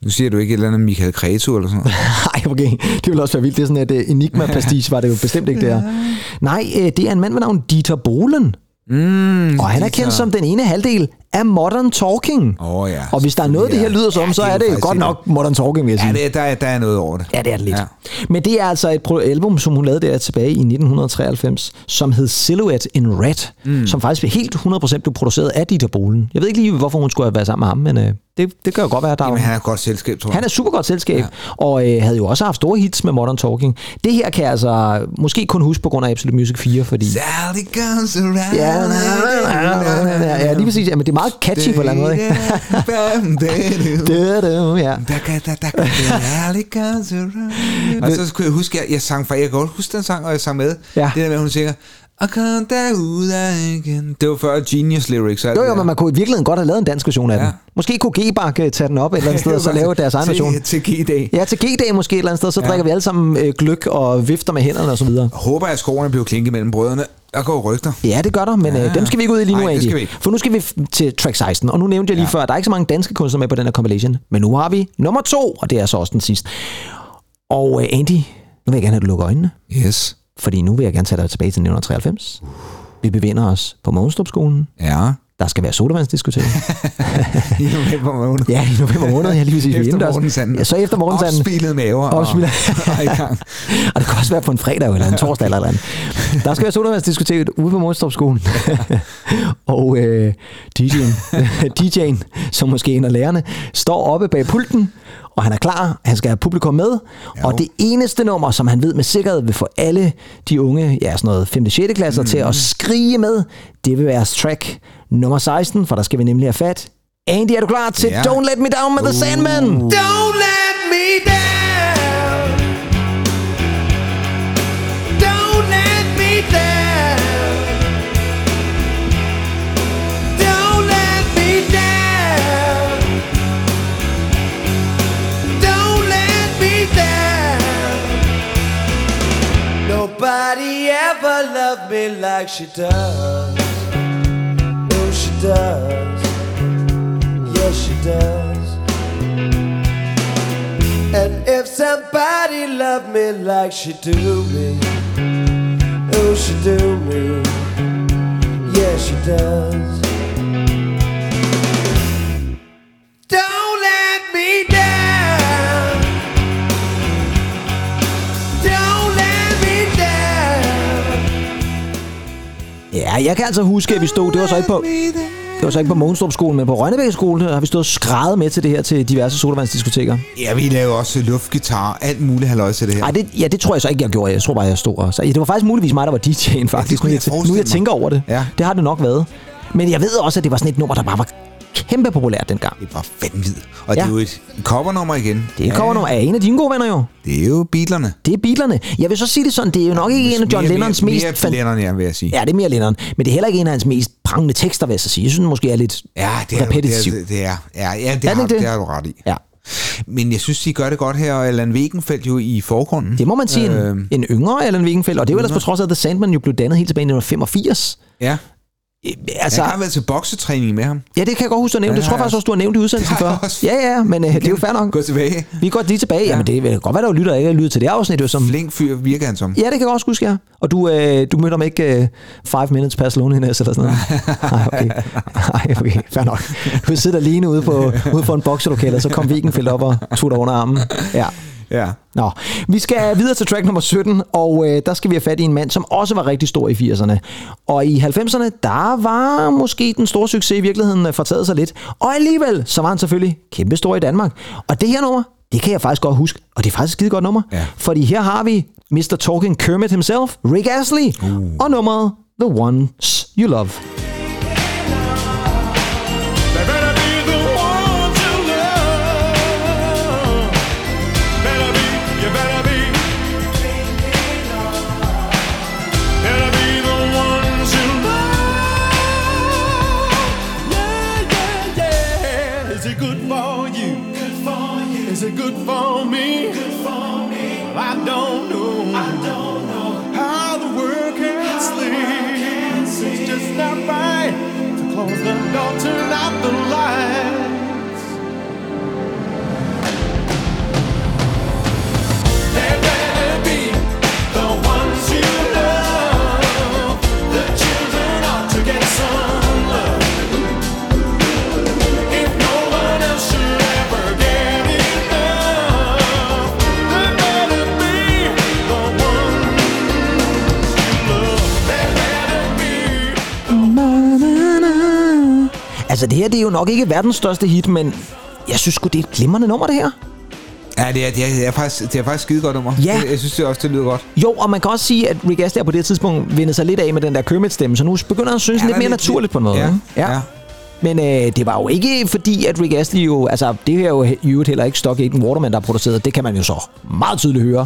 Nu siger du ikke et eller andet Michael Creto eller sådan noget. *laughs* Nej, okay. Det ville også være vildt. Det er sådan et uh, enigma-pastiche, var det jo bestemt ikke der. *laughs* Nej, øh, det er en mand ved navn Dieter Bohlen. Mm, Og han er kendt som den ene halvdel af Modern Talking. Åh oh, ja. Og hvis der er noget, det her lyder som, så er det godt nok Modern Talking, vil jeg sige. Ja, det, der, er- der er noget over det. Ja, det er det lidt. Ja. Ja. Men det er altså et album, som hun lavede der tilbage i 1993, som hed Silhouette in Red, mm. som faktisk helt 100% blev produceret af Dieter Bohlen. Jeg ved ikke lige, hvorfor hun skulle have været sammen med ham, men øh, det, det kan jo godt være, der er Jamen, han er godt selskab, tror jeg. han er super godt selskab, ja. og øh, havde jo også haft store hits med Modern Talking. Det her kan jeg altså måske kun huske på grund af Absolute Music 4, fordi... Around. Ja, ja, ja, lige præcis. Ja, men det er meget catchy på en eller anden måde. ikke? *laughs* Det er det, ja. *laughs* Og så kunne jeg huske, jeg, jeg sang fra, jeg kan godt huske den sang, og jeg sang med. Ja. Det der med, at hun synger, og kom derud igen. Det var før Genius Lyrics. Jo, jo, men man kunne i virkeligheden godt have lavet en dansk version af ja. Den. Måske kunne G-Bak øh, tage den op et eller andet *laughs* sted, og så lave deres egen version. Til G-dag. Ja, til G-dag måske et eller andet sted, så ja. drikker vi alle sammen øh, gløk og vifter med hænderne og så videre. Håber, at skoene blev klinket mellem brødrene. Der går rygter. Ja, det gør der, men Ja. øh, dem skal vi ikke ud i lige nu, Nej, ikke. For nu skal vi til track 16, og nu nævnte jeg lige ja. før, at der er ikke så mange danske kunstnere med på den her compilation, men nu har vi nummer to, og det er så også den sidste. Og øh, Andy, nu vil jeg gerne have, at du lukker øjnene, Yes. Fordi nu vil jeg gerne tage dig tilbage til 1993. Vi befinder os på Mogenstrup-skolen. Ja. Der skal være sodavandsdiskotek. *laughs* I november måned. ja, i november måned, ja, lige præcis. Vi er Efter indendørs. morgensanden. Ja, så efter morgensanden. Opspilede maver. og- Opspillet. *laughs* og i gang. *laughs* og det kan også være på en fredag eller en torsdag eller et eller andet. Der skal være sodavandsdiskotek ude på Målstrupskolen. og øh, DJ'en, DJ'en, som måske en af lærerne, står oppe bag pulten, og han er klar. Han skal have publikum med. Jo. Og det eneste nummer, som han ved med sikkerhed vil få alle de unge, ja, sådan noget 5. og 6. klasser mm. til at skrige med, det vil være track nummer 16, for der skal vi nemlig have fat. Andy, er du klar til Ja. Don't Let Me Down med The Sandman? Don't let me down. Nobody ever loved me like she does. Oh, she does. Yes, she does. And if somebody loved me like she do me, oh, she do me, yeah, she does. Ja, jeg kan altså huske, at vi stod, det var så ikke på... Det var så ikke på Mogenstrup skole, men på Rønnebæk skole har vi stået og skrevet med til det her til diverse sodavandsdiskoteker. Ja, vi laver også luftgitar, alt muligt halløj til det her. Ej, det, ja, det tror jeg så ikke, jeg gjorde. Jeg tror bare, jeg stod og... Så, ja, det var faktisk muligvis mig, der var DJ'en, faktisk. kunne nu, jeg nu jeg tænker over det. Ja. Det har det nok været. Men jeg ved også, at det var sådan et nummer, der bare var kæmpe populært dengang. Det var vanvittigt. Og Ja. det er jo et covernummer igen. Det kommer nummer af en af dine gode venner jo. Det er jo Beatlerne. Det er Beatlerne. Jeg vil så sige det sådan, det er jo nok ikke en af John Mere- Lennons mere, mest... Mere fan- Lennon, ja, vil jeg sige. Ja, det er mere Lennon. Men det er heller ikke en af hans mest prangende tekster, vil jeg så sige. Jeg synes den måske er lidt Ja, det er, repetitiv. det er, det er, ja, ja, det, det har, det? det har du ret i. Ja. Men jeg synes, de gør det godt her, og Allan Wegenfeldt jo i forgrunden. Det må man sige. Øh, En, en yngre Allan Wiegenfeldt. Og det er jo ellers på trods af, at The Sandman jo blev dannet helt tilbage i 1985. ja. Altså, Altså, jeg har været til boksetræning med ham. ja, det kan jeg godt huske, du har nævnt. Ja, det tror jeg faktisk også, du har nævnt i udsendelsen Det før. Ja, ja, men øh, det er jo fair nok. Gå tilbage. Vi går lige tilbage. Ja. Jamen, det kan godt være, der er lytter, ikke har lyttet til det afsnit. Jo, som... Flink fyr virker han som. Ja, det kan jeg også huske, ja. Og du, øh, du mødte ham ikke øh, five minutes past loneliness eller sådan noget? *laughs* Nej, okay. Nej, okay. Fair nok. Du sidder alene ude, på, ude for en bokselokale, og så kom Wiegenfeldt op og tog dig under armen. Ja. Ja. Nå, vi skal videre til track nummer 17, og øh, der skal vi have fat i en mand, som også var rigtig stor i 80'erne. Og i 90'erne, der var måske den store succes i virkeligheden øh, fortaget sig lidt. Og alligevel, så var han selvfølgelig kæmpestor i Danmark. Og det her nummer, det kan jeg faktisk godt huske, og det er faktisk et skide godt nummer. Ja. Fordi her har vi Mr. Talking Kermit himself, Rick Astley, uh. og nummeret The Ones You Love. Jo nok ikke verdens største hit, men jeg synes sgu, det er et glimrende nummer, det her. Ja, det er, det er, det er faktisk, det er faktisk skide godt nummer. Ja. Jeg, jeg synes det også, det lyder godt. Jo, og man kan også sige, at Rick Astley på det tidspunkt vendte sig lidt af med den der Kermit-stemme, så nu begynder han at synes Ja, lidt er mere lidt- naturligt på måde. Ja, ikke? ja. Men øh, det var jo ikke fordi, at Rick Astley jo... Altså, det her er jo i øvrigt heller ikke Stock Aitken Waterman, der har produceret. Det kan man jo så meget tydeligt høre.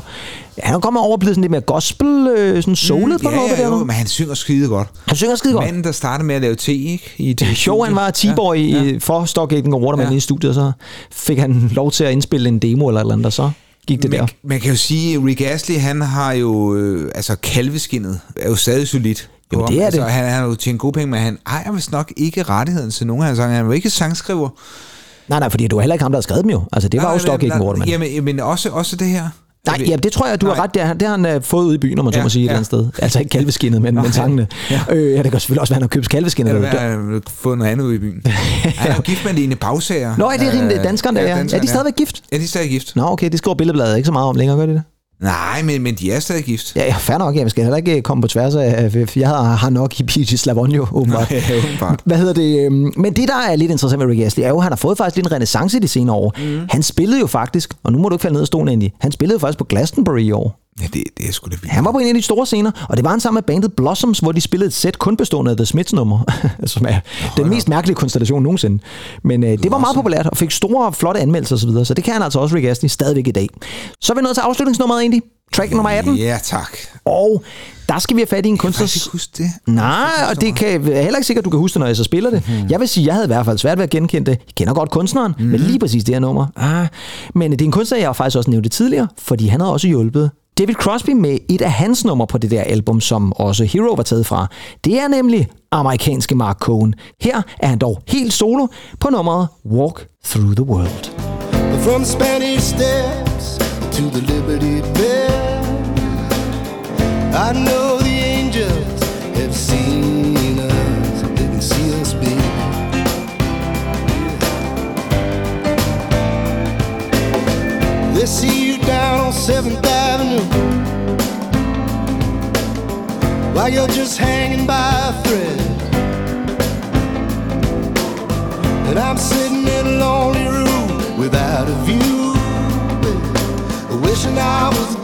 Han er kommet over og blevet sådan lidt mere gospel, øh, sådan soulet på ja, noget. ja, jo, men han synger skide godt. Han synger skide godt. Manden, der startede med at lave te, ikke? I *laughs* Det sjovt, han var T-boy ja, ja. for Stock Aitken Waterman ja. i studiet, og så fik han lov til at indspille en demo eller eller andet, og så gik det der. Man, man kan jo sige, at Rick Astley, han har jo... Øh, altså, kalveskinnet er jo stadig solidt. Jo, det er altså, det. Han, han har jo tjent gode penge, men han ejer vist nok ikke rettigheden til nogen af hans sange. Han er jo ikke sangskriver. Nej, nej, fordi det var heller ikke ham, der havde skrevet dem jo. Altså, det var Nej, jo Stock nej, Aitken nej, Waterman. Jamen, men også, også det her. Nej, ja, det tror jeg, du har ret. Det har, det har han uh, fået ud i byen, om man så Ja, må sige, et ja. eller andet sted. Altså ikke kalveskinnet, men, men sangene. Ja. Øh, ja, det kan selvfølgelig også være, at han har købt kalveskinnet. Eller hvad, han har fået noget andet ud i byen. *laughs* Han er jo gift med Lene Bagsager. Nå, er det Øh, danskeren der? Ja, er de stadigvæk gift? Ja, de er stadig gift. Nå, okay, det skriver billedbladet ikke så meget om længere, gør de det? Nej, men, men de er stadig gift. Ja, ja, fair nok. Jeg skal heller ikke komme på tværs af... Jeg har, har nok i P.G. Slavonio, *laughs* åbenbart. Ja, åbenbart. Hvad hedder det? øhm, Men det, der er lidt interessant med Rick Astley, er jo, at han har fået faktisk lidt en renaissance i de senere år. Mm. Han spillede jo faktisk, og nu må du ikke falde ned af stolen, Andy, han spillede jo faktisk på Glastonbury i år. Ja, det, det er sgu da vildt. Han var på en af de store scener, og det var han sammen med bandet Blossoms, hvor de spillede et sæt kun bestående af The Smiths nummer, *laughs* som er den mest mærkelige konstellation nogensinde. Men øh, det var meget populært og fik store, flotte anmeldelser osv., så, så det kan han altså også, Rick Astley, stadigvæk i dag. Så er vi nået til afslutningsnummeret egentlig. Track nummer 18. Ja, tak. Og der skal vi have fat i en Jeg kan kunstner... ikke huske det. Nej, og det kan jeg er heller ikke sikkert, du kan huske det, når jeg så spiller det. Mm. Jeg vil sige, jeg havde i hvert fald svært ved at genkende det. Jeg kender godt kunstneren, mm. men lige præcis det her nummer. Ah. Men det er en kunstner, jeg har faktisk også nævnt det tidligere, fordi han havde også hjulpet David Crosby med et af hans numre på det der album, som også Hero var taget fra. Det er nemlig amerikanske Mark Cohen. Her er han dog helt solo på nummeret Walk Through the World. From Spanish steps to the Liberty Bell, I know the angels have seen us, they can see us, be They see you down on 7 while you're just hanging by a thread. And I'm sitting in a lonely room without a view. Wishing I was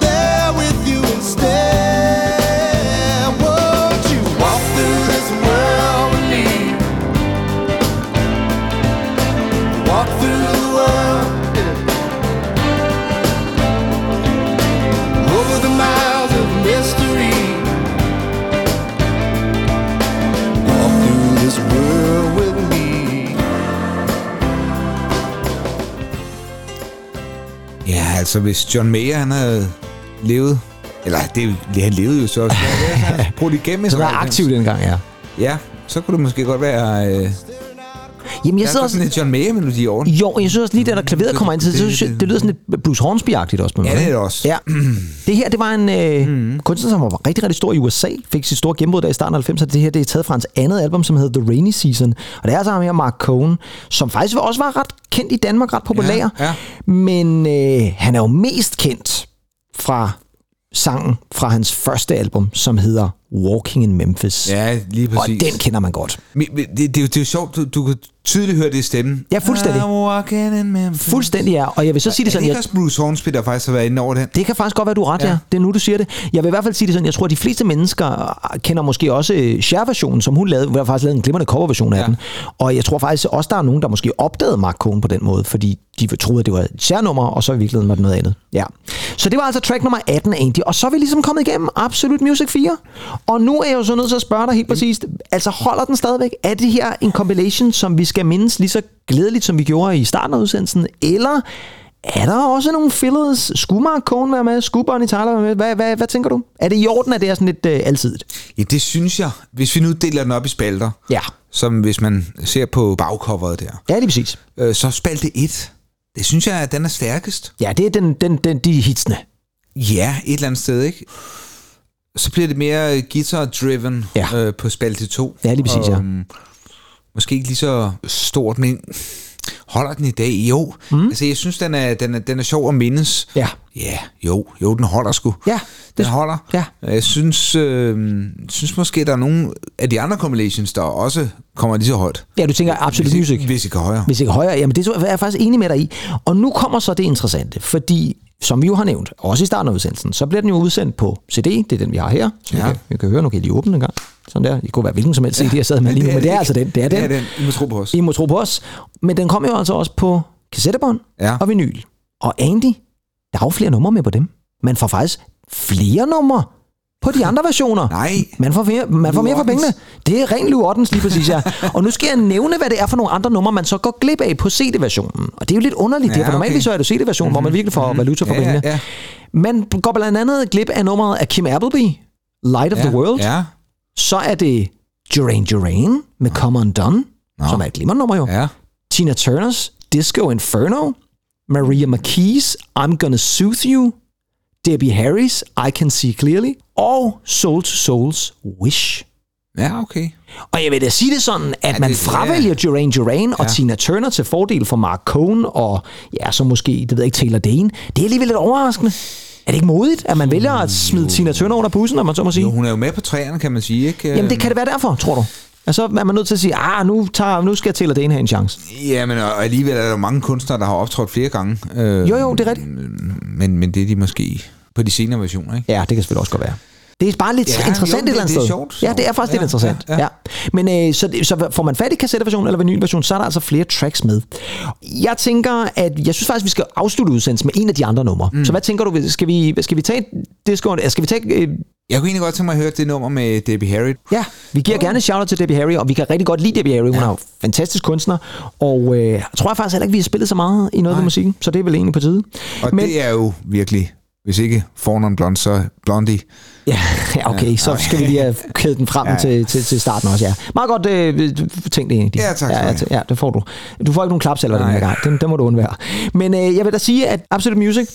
altså hvis John Mayer han havde levet, eller det, det han levede jo så også, *laughs* brugt igennem Så var aktiv dengang, ja. Ja, så kunne det måske godt være... Øh, Jamen, jeg sidder er også... sådan en John Mayer-melodi over. Jo, jeg synes også lige, da der klaveret kommer ind til, så synes jeg, det lyder sådan lidt Bruce Hornsby-agtigt også på mig. Ja, det er det også. Ja. *clears throat* Det her, det var en øh, mm. kunstner, som var rigtig, rigtig stor i USA, fik sit store gennembrud der i starten af 90'erne. Det her, det er taget fra hans andet album, som hedder The Rainy Season. Og det er altså ham her, Mark Cohn, som faktisk også var ret kendt i Danmark, ret populær. Ja, ja. Men øh, han er jo mest kendt fra sangen fra hans første album, som hedder Walking in Memphis. Ja, lige Og præcis. den kender man godt. Men, men det, det, er jo- det er jo sjovt, du, du tydeligt høre det i stemmen. Ja, fuldstændig. Fuldstændig er. Og jeg vil så sige det Er sådan, det jeg, ikke også Bruce Hornsby, der faktisk har været inde over den? Det kan faktisk godt være, du er ret, ja. Ja. ja. Det er nu, du siger det. Jeg vil i hvert fald sige det sådan, jeg tror, at de fleste mennesker kender måske også øh, Cher-versionen, som hun lavede. Hun har faktisk lavet en glimrende coverversion af Ja. den. Og jeg tror faktisk også, der er nogen, der måske opdagede Mark Cohn på den måde, fordi de troede, at det var et Cher-nummer, og så i virkeligheden var det noget andet. Ja. Så det var altså track nummer 18 egentlig. Og så er vi ligesom kommet igennem Absolute Music 4. Og nu er jeg jo så nødt til at spørge dig helt præcist. Altså holder den stadigvæk? Er det her en compilation, som vi skal mindes lige så glædeligt, som vi gjorde i starten af udsendelsen? Eller er der også nogle fillers? Skulle Mark Cohn være med? Skulle Bonnie Tyler være med? Hvad, hvad, hvad tænker du? Er det i orden, at det er sådan lidt øh, alsidigt? Ja, det synes jeg. Hvis vi nu deler den op i spalter, Ja. som hvis man ser på bagcoveret der, Ja, det er præcis. øh, så spalte 1. Det synes jeg, at den er stærkest. Ja, det er den, den, den, de hitsene. Ja, et eller andet sted, ikke? Så bliver det mere guitar-driven Ja. øh, på spalte 2. Ja, lige præcis, ja. Måske ikke lige så stort, men holder den i dag? Jo. Mm. Altså, jeg synes, den er, den er, den er sjov at mindes. Ja. Ja, jo, jo, den holder sgu. Ja, Den holder. Ja. Jeg synes, øh, synes måske, der er nogle af de andre compilations, der også kommer lige så højt. Ja, du tænker Absolute hvis, Music. Hvis ikke højere. Hvis ikke højere, jamen det er jeg faktisk enig med dig i. Og nu kommer så det interessante, fordi som vi jo har nævnt, også i starten af udsendelsen, så bliver den jo udsendt på CD, det er den, vi har her. Så ja. Vi, kan, vi kan høre, nu kan jeg lige åbne den en gang. Sådan der. Det kunne være hvilken som helst CD, jeg sad med lige nu, men det er altså den. Det er den. Det er den. I må tro på os. I må tro på os. Men den kommer jo altså også på kassettebånd Ja. og vinyl. Og Andy, der er jo flere numre med på dem. Man får faktisk flere numre på de andre versioner. Nej. Man får mere, man får mere for pengene. Det er rent Lou Ottens lige præcis, ja. Og nu skal jeg nævne, hvad det er for nogle andre numre, man så går glip af på CD-versionen. Og det er jo lidt underligt, ja, Ja, for normalt okay. så er det CD-versionen, mm-hmm. hvor man virkelig får valuta for Ja, ja, pengene. ja. Man går blandt andet glip af nummeret af Kim Appleby, Light of Ja, the World. Ja. Så er det Duran Duran med Come Undone, som er et glimrende nummer jo. Ja. Tina Turners Disco Inferno, Maria McKee's I'm Gonna Soothe You, Debbie Harry's I Can See Clearly, og Soul to Souls Wish. Ja, okay. Og jeg vil da sige det sådan, at Ja, man det- fravælger Duran Duran og Ja. Tina Turner til fordel for Mark Cohn og ja, så måske, det ved jeg ikke, Taylor Dane. Det er alligevel lidt overraskende. Er det ikke modigt, at man vælger at smide Tina Turner under bussen, om man så må sige? Jo, hun er jo med på træerne, kan man sige, ikke? Jamen det kan det være derfor, tror du? Altså er man nødt til at sige, ah, nu, tager, nu skal Taylor Dane have en chance. Ja, men og alligevel er der jo mange kunstnere, der har optrådt flere gange. Øh, Jo, jo, det er rigtigt. Men, men det er de måske på de senere versioner, ikke? Ja, det kan selvfølgelig også godt være. Det er bare lidt Ja, interessant jo, et det- eller andet det er sted. sjovt, Ja, det er faktisk Ja, lidt interessant. ja, Ja, ja. Men øh, så, så får man fat i kassetteversion eller vinylversion, så er der altså flere tracks med. Jeg tænker, at jeg synes faktisk, vi skal afslutte udsendelsen med en af de andre numre. Mm. Så hvad tænker du, skal vi, skal vi tage disco, skal vi tage... Øh, Jeg kunne egentlig godt tænke mig at høre det nummer med Debbie Harry. ja, vi giver gerne shout til Debbie Harry, og vi kan rigtig godt lide Debbie Harry. Hun Ja. er jo fantastisk kunstner, og øh, tror jeg faktisk heller ikke, vi har spillet så meget i noget af musikken, så det er vel egentlig på tide. Og Men, det er jo virkelig, hvis ikke Fornon Blond, så Blondie. Ja, *laughs* okay, så skal vi lige have kædet den frem *laughs* Ja. til, til, til starten også, ja. Meget godt øh, tænkt egentlig. Ja, tak ja, ja, ja, det får du. Du får ikke nogen klapsalver den her gang, den, den må du undvære. Men øh, jeg vil da sige, at Absolute Music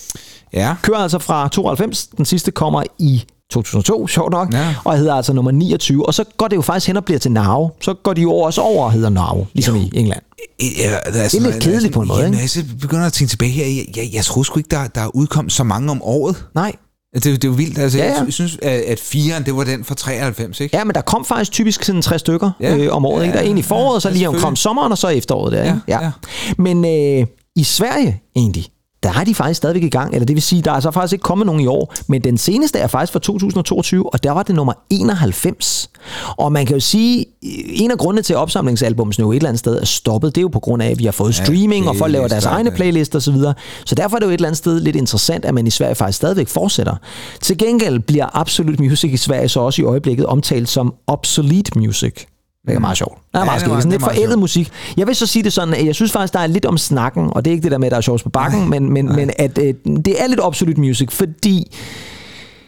Ja. kører altså fra 92, den sidste kommer i 2002, sjovt nok, Ja. og hedder altså nummer 29, og så går det jo faktisk hen og bliver til Now. Så går de jo også over og hedder Now, ligesom i England. Ja, altså, Det er lidt kedeligt på en måde, Jamen, ikke? jeg så begynder at tænke tilbage her. Jeg, jeg, jeg troede sgu ikke, der, der er udkommet så mange om året. Nej, Det, det er jo vildt. Altså, Ja, ja, ja. ja. Jeg synes, at, at 4'eren, det var den fra 93, ikke? Ja, men der kom faktisk typisk sådan tre stykker ja. Ja. øh, om året. Ikke? Der er en i foråret, så ja, lige omkring selvfølgelig. sommeren, og så efteråret. Der, ikke? Ja, ja. Men øh, i Sverige egentlig, der er de faktisk stadigvæk i gang. Eller det vil sige, der er så faktisk ikke kommet nogen i år. Men den seneste er faktisk fra 2022, og der var det nummer 91. Og man kan jo sige, en af grundene til at opsamlingsalbums nu et eller andet sted er stoppet, det er jo på grund af, at vi har fået Ja, streaming, og folk laver deres egne ja. playlister osv. Så, så derfor er det jo et eller andet sted lidt interessant, at man i Sverige faktisk stadigvæk fortsætter. Til gengæld bliver Absolute Music i Sverige så også i øjeblikket omtalt som obsolete music. Det er meget sjovt. Det er Ja, meget skægt. Sådan lidt forældet sjovt. musik. Jeg vil så sige det sådan, at jeg synes faktisk, der er lidt om snakken, og det er ikke det der med, at der er sjovs på bakken, men, men, men at øh, det er lidt absolut music, fordi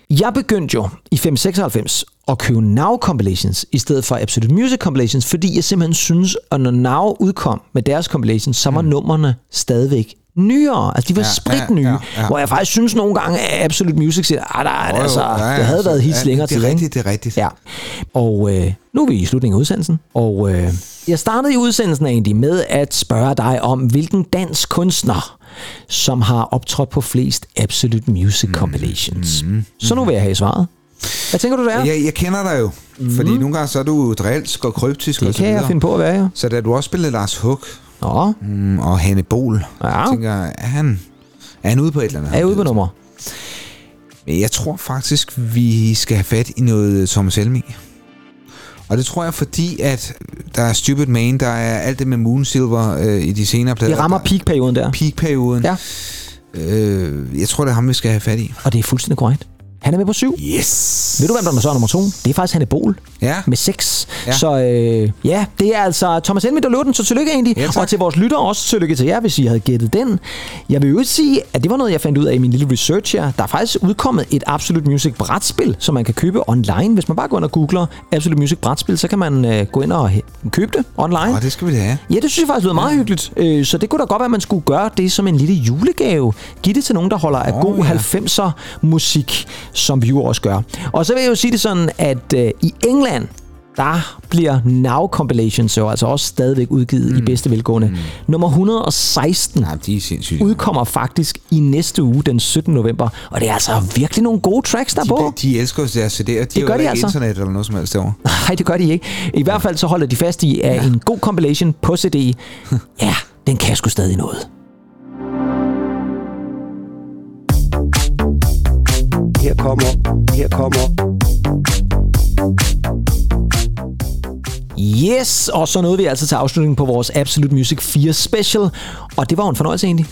jeg begyndte jo i 596 at købe Now compilations i stedet for Absolute Music compilations, fordi jeg simpelthen synes, at når Now udkom med deres compilations, så var mm. numrene stadigvæk nyere. Altså, de var ja, Ja, spritnye. Ja, ja, ja, ja, ja. Hvor jeg faktisk synes nogle gange, at Absolute Music siger, ah, der, er Jo, jo, altså, ja, ja, det havde altså, været hits ja, længere det er rigtigt, det er rigtigt. Ja. Og øh, nu er vi i slutningen af udsendelsen, og øh, jeg startede i udsendelsen egentlig med at spørge dig om, hvilken dansk kunstner, som har optrådt på flest Absolute Music compilations. Mm, mm, Så nu vil jeg have svaret. Hvad tænker du, det er? Jeg, jeg kender dig jo, mm. fordi nogle gange så er du drilsk og kryptisk Det og så kan jeg finde på at være, ja. Så da du også spillede Lars Hug Nå, mm, og Hanne Bol, Ja. jeg tænker, er han, er han ude på et eller andet? er ude på nummer? Men jeg tror faktisk, vi skal have fat i noget Thomas Helmig. Og det tror jeg, fordi at der er Stupid Man, der er alt det med Moonsilver øh, i de senere plader. Det rammer peakperioden der. peakperioden. Ja. Øh, jeg tror, det er ham, vi skal have fat i. Og det er fuldstændig korrekt. Han er med på syv. Yes! Ved du, hvem der så er nummer to? Det er faktisk Hanne Bol Ja. med 6. Ja. Så øh, ja, det er altså Thomas Helmig, der løb den, så tillykke egentlig. Ja, tak. og til vores lyttere også tillykke til jer, hvis I havde gættet den. Jeg vil jo sige, at det var noget, jeg fandt ud af i min lille research her. Der er faktisk udkommet et Absolute Music brætspil, som man kan købe online. Hvis man bare går ind og googler Absolute Music brætspil, så kan man øh, gå ind og købe det online. Og det skal vi da have. Ja, det synes jeg faktisk lyder meget hyggeligt. Øh, Så det kunne da godt være, at man skulle gøre det som en lille julegave. Giv det til nogen, der holder af Åh, god ja. 90'er musik, som vi jo også gør. Og så vil jeg jo sige det sådan, at øh, i England, der bliver Now Compilations jo altså også stadigvæk udgivet mm. i bedste velgående. Mm. Nummer 116 Nej, de er sindssygt. udkommer faktisk i næste uge, den 17. november. Og det er altså virkelig nogle gode tracks, der er på. De, de elsker jo deres CD'er. De gør har de ikke altså. internet eller noget som helst derovre. *laughs* Nej, det gør de ikke. I hvert fald så holder de fast i, at en god compilation på CD, *laughs* ja, den kan sgu stadig noget. Her kommer, her kommer Yes, og så nåede vi altså til afslutningen på vores Absolute Music 4 Special, og det var en fornøjelse egentlig.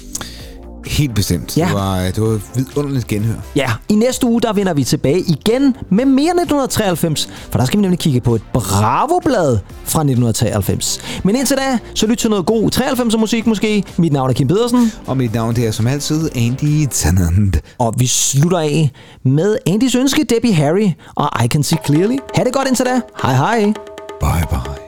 Helt bestemt. Ja. Det, var, det var et vidunderligt genhør. Ja, i næste uge, der vender vi tilbage igen med mere 1993, for der skal vi nemlig kigge på et Bravo-blad fra 1993. Men indtil da, så lyt til noget god 93'er musik måske. Mit navn er Kim Pedersen. Og mit navn det er som altid Andy Tennant. Og vi slutter af med Andys ønske, Debbie Harry og I Can See Clearly. Ha' det godt indtil da. Hej hej. Bye bye.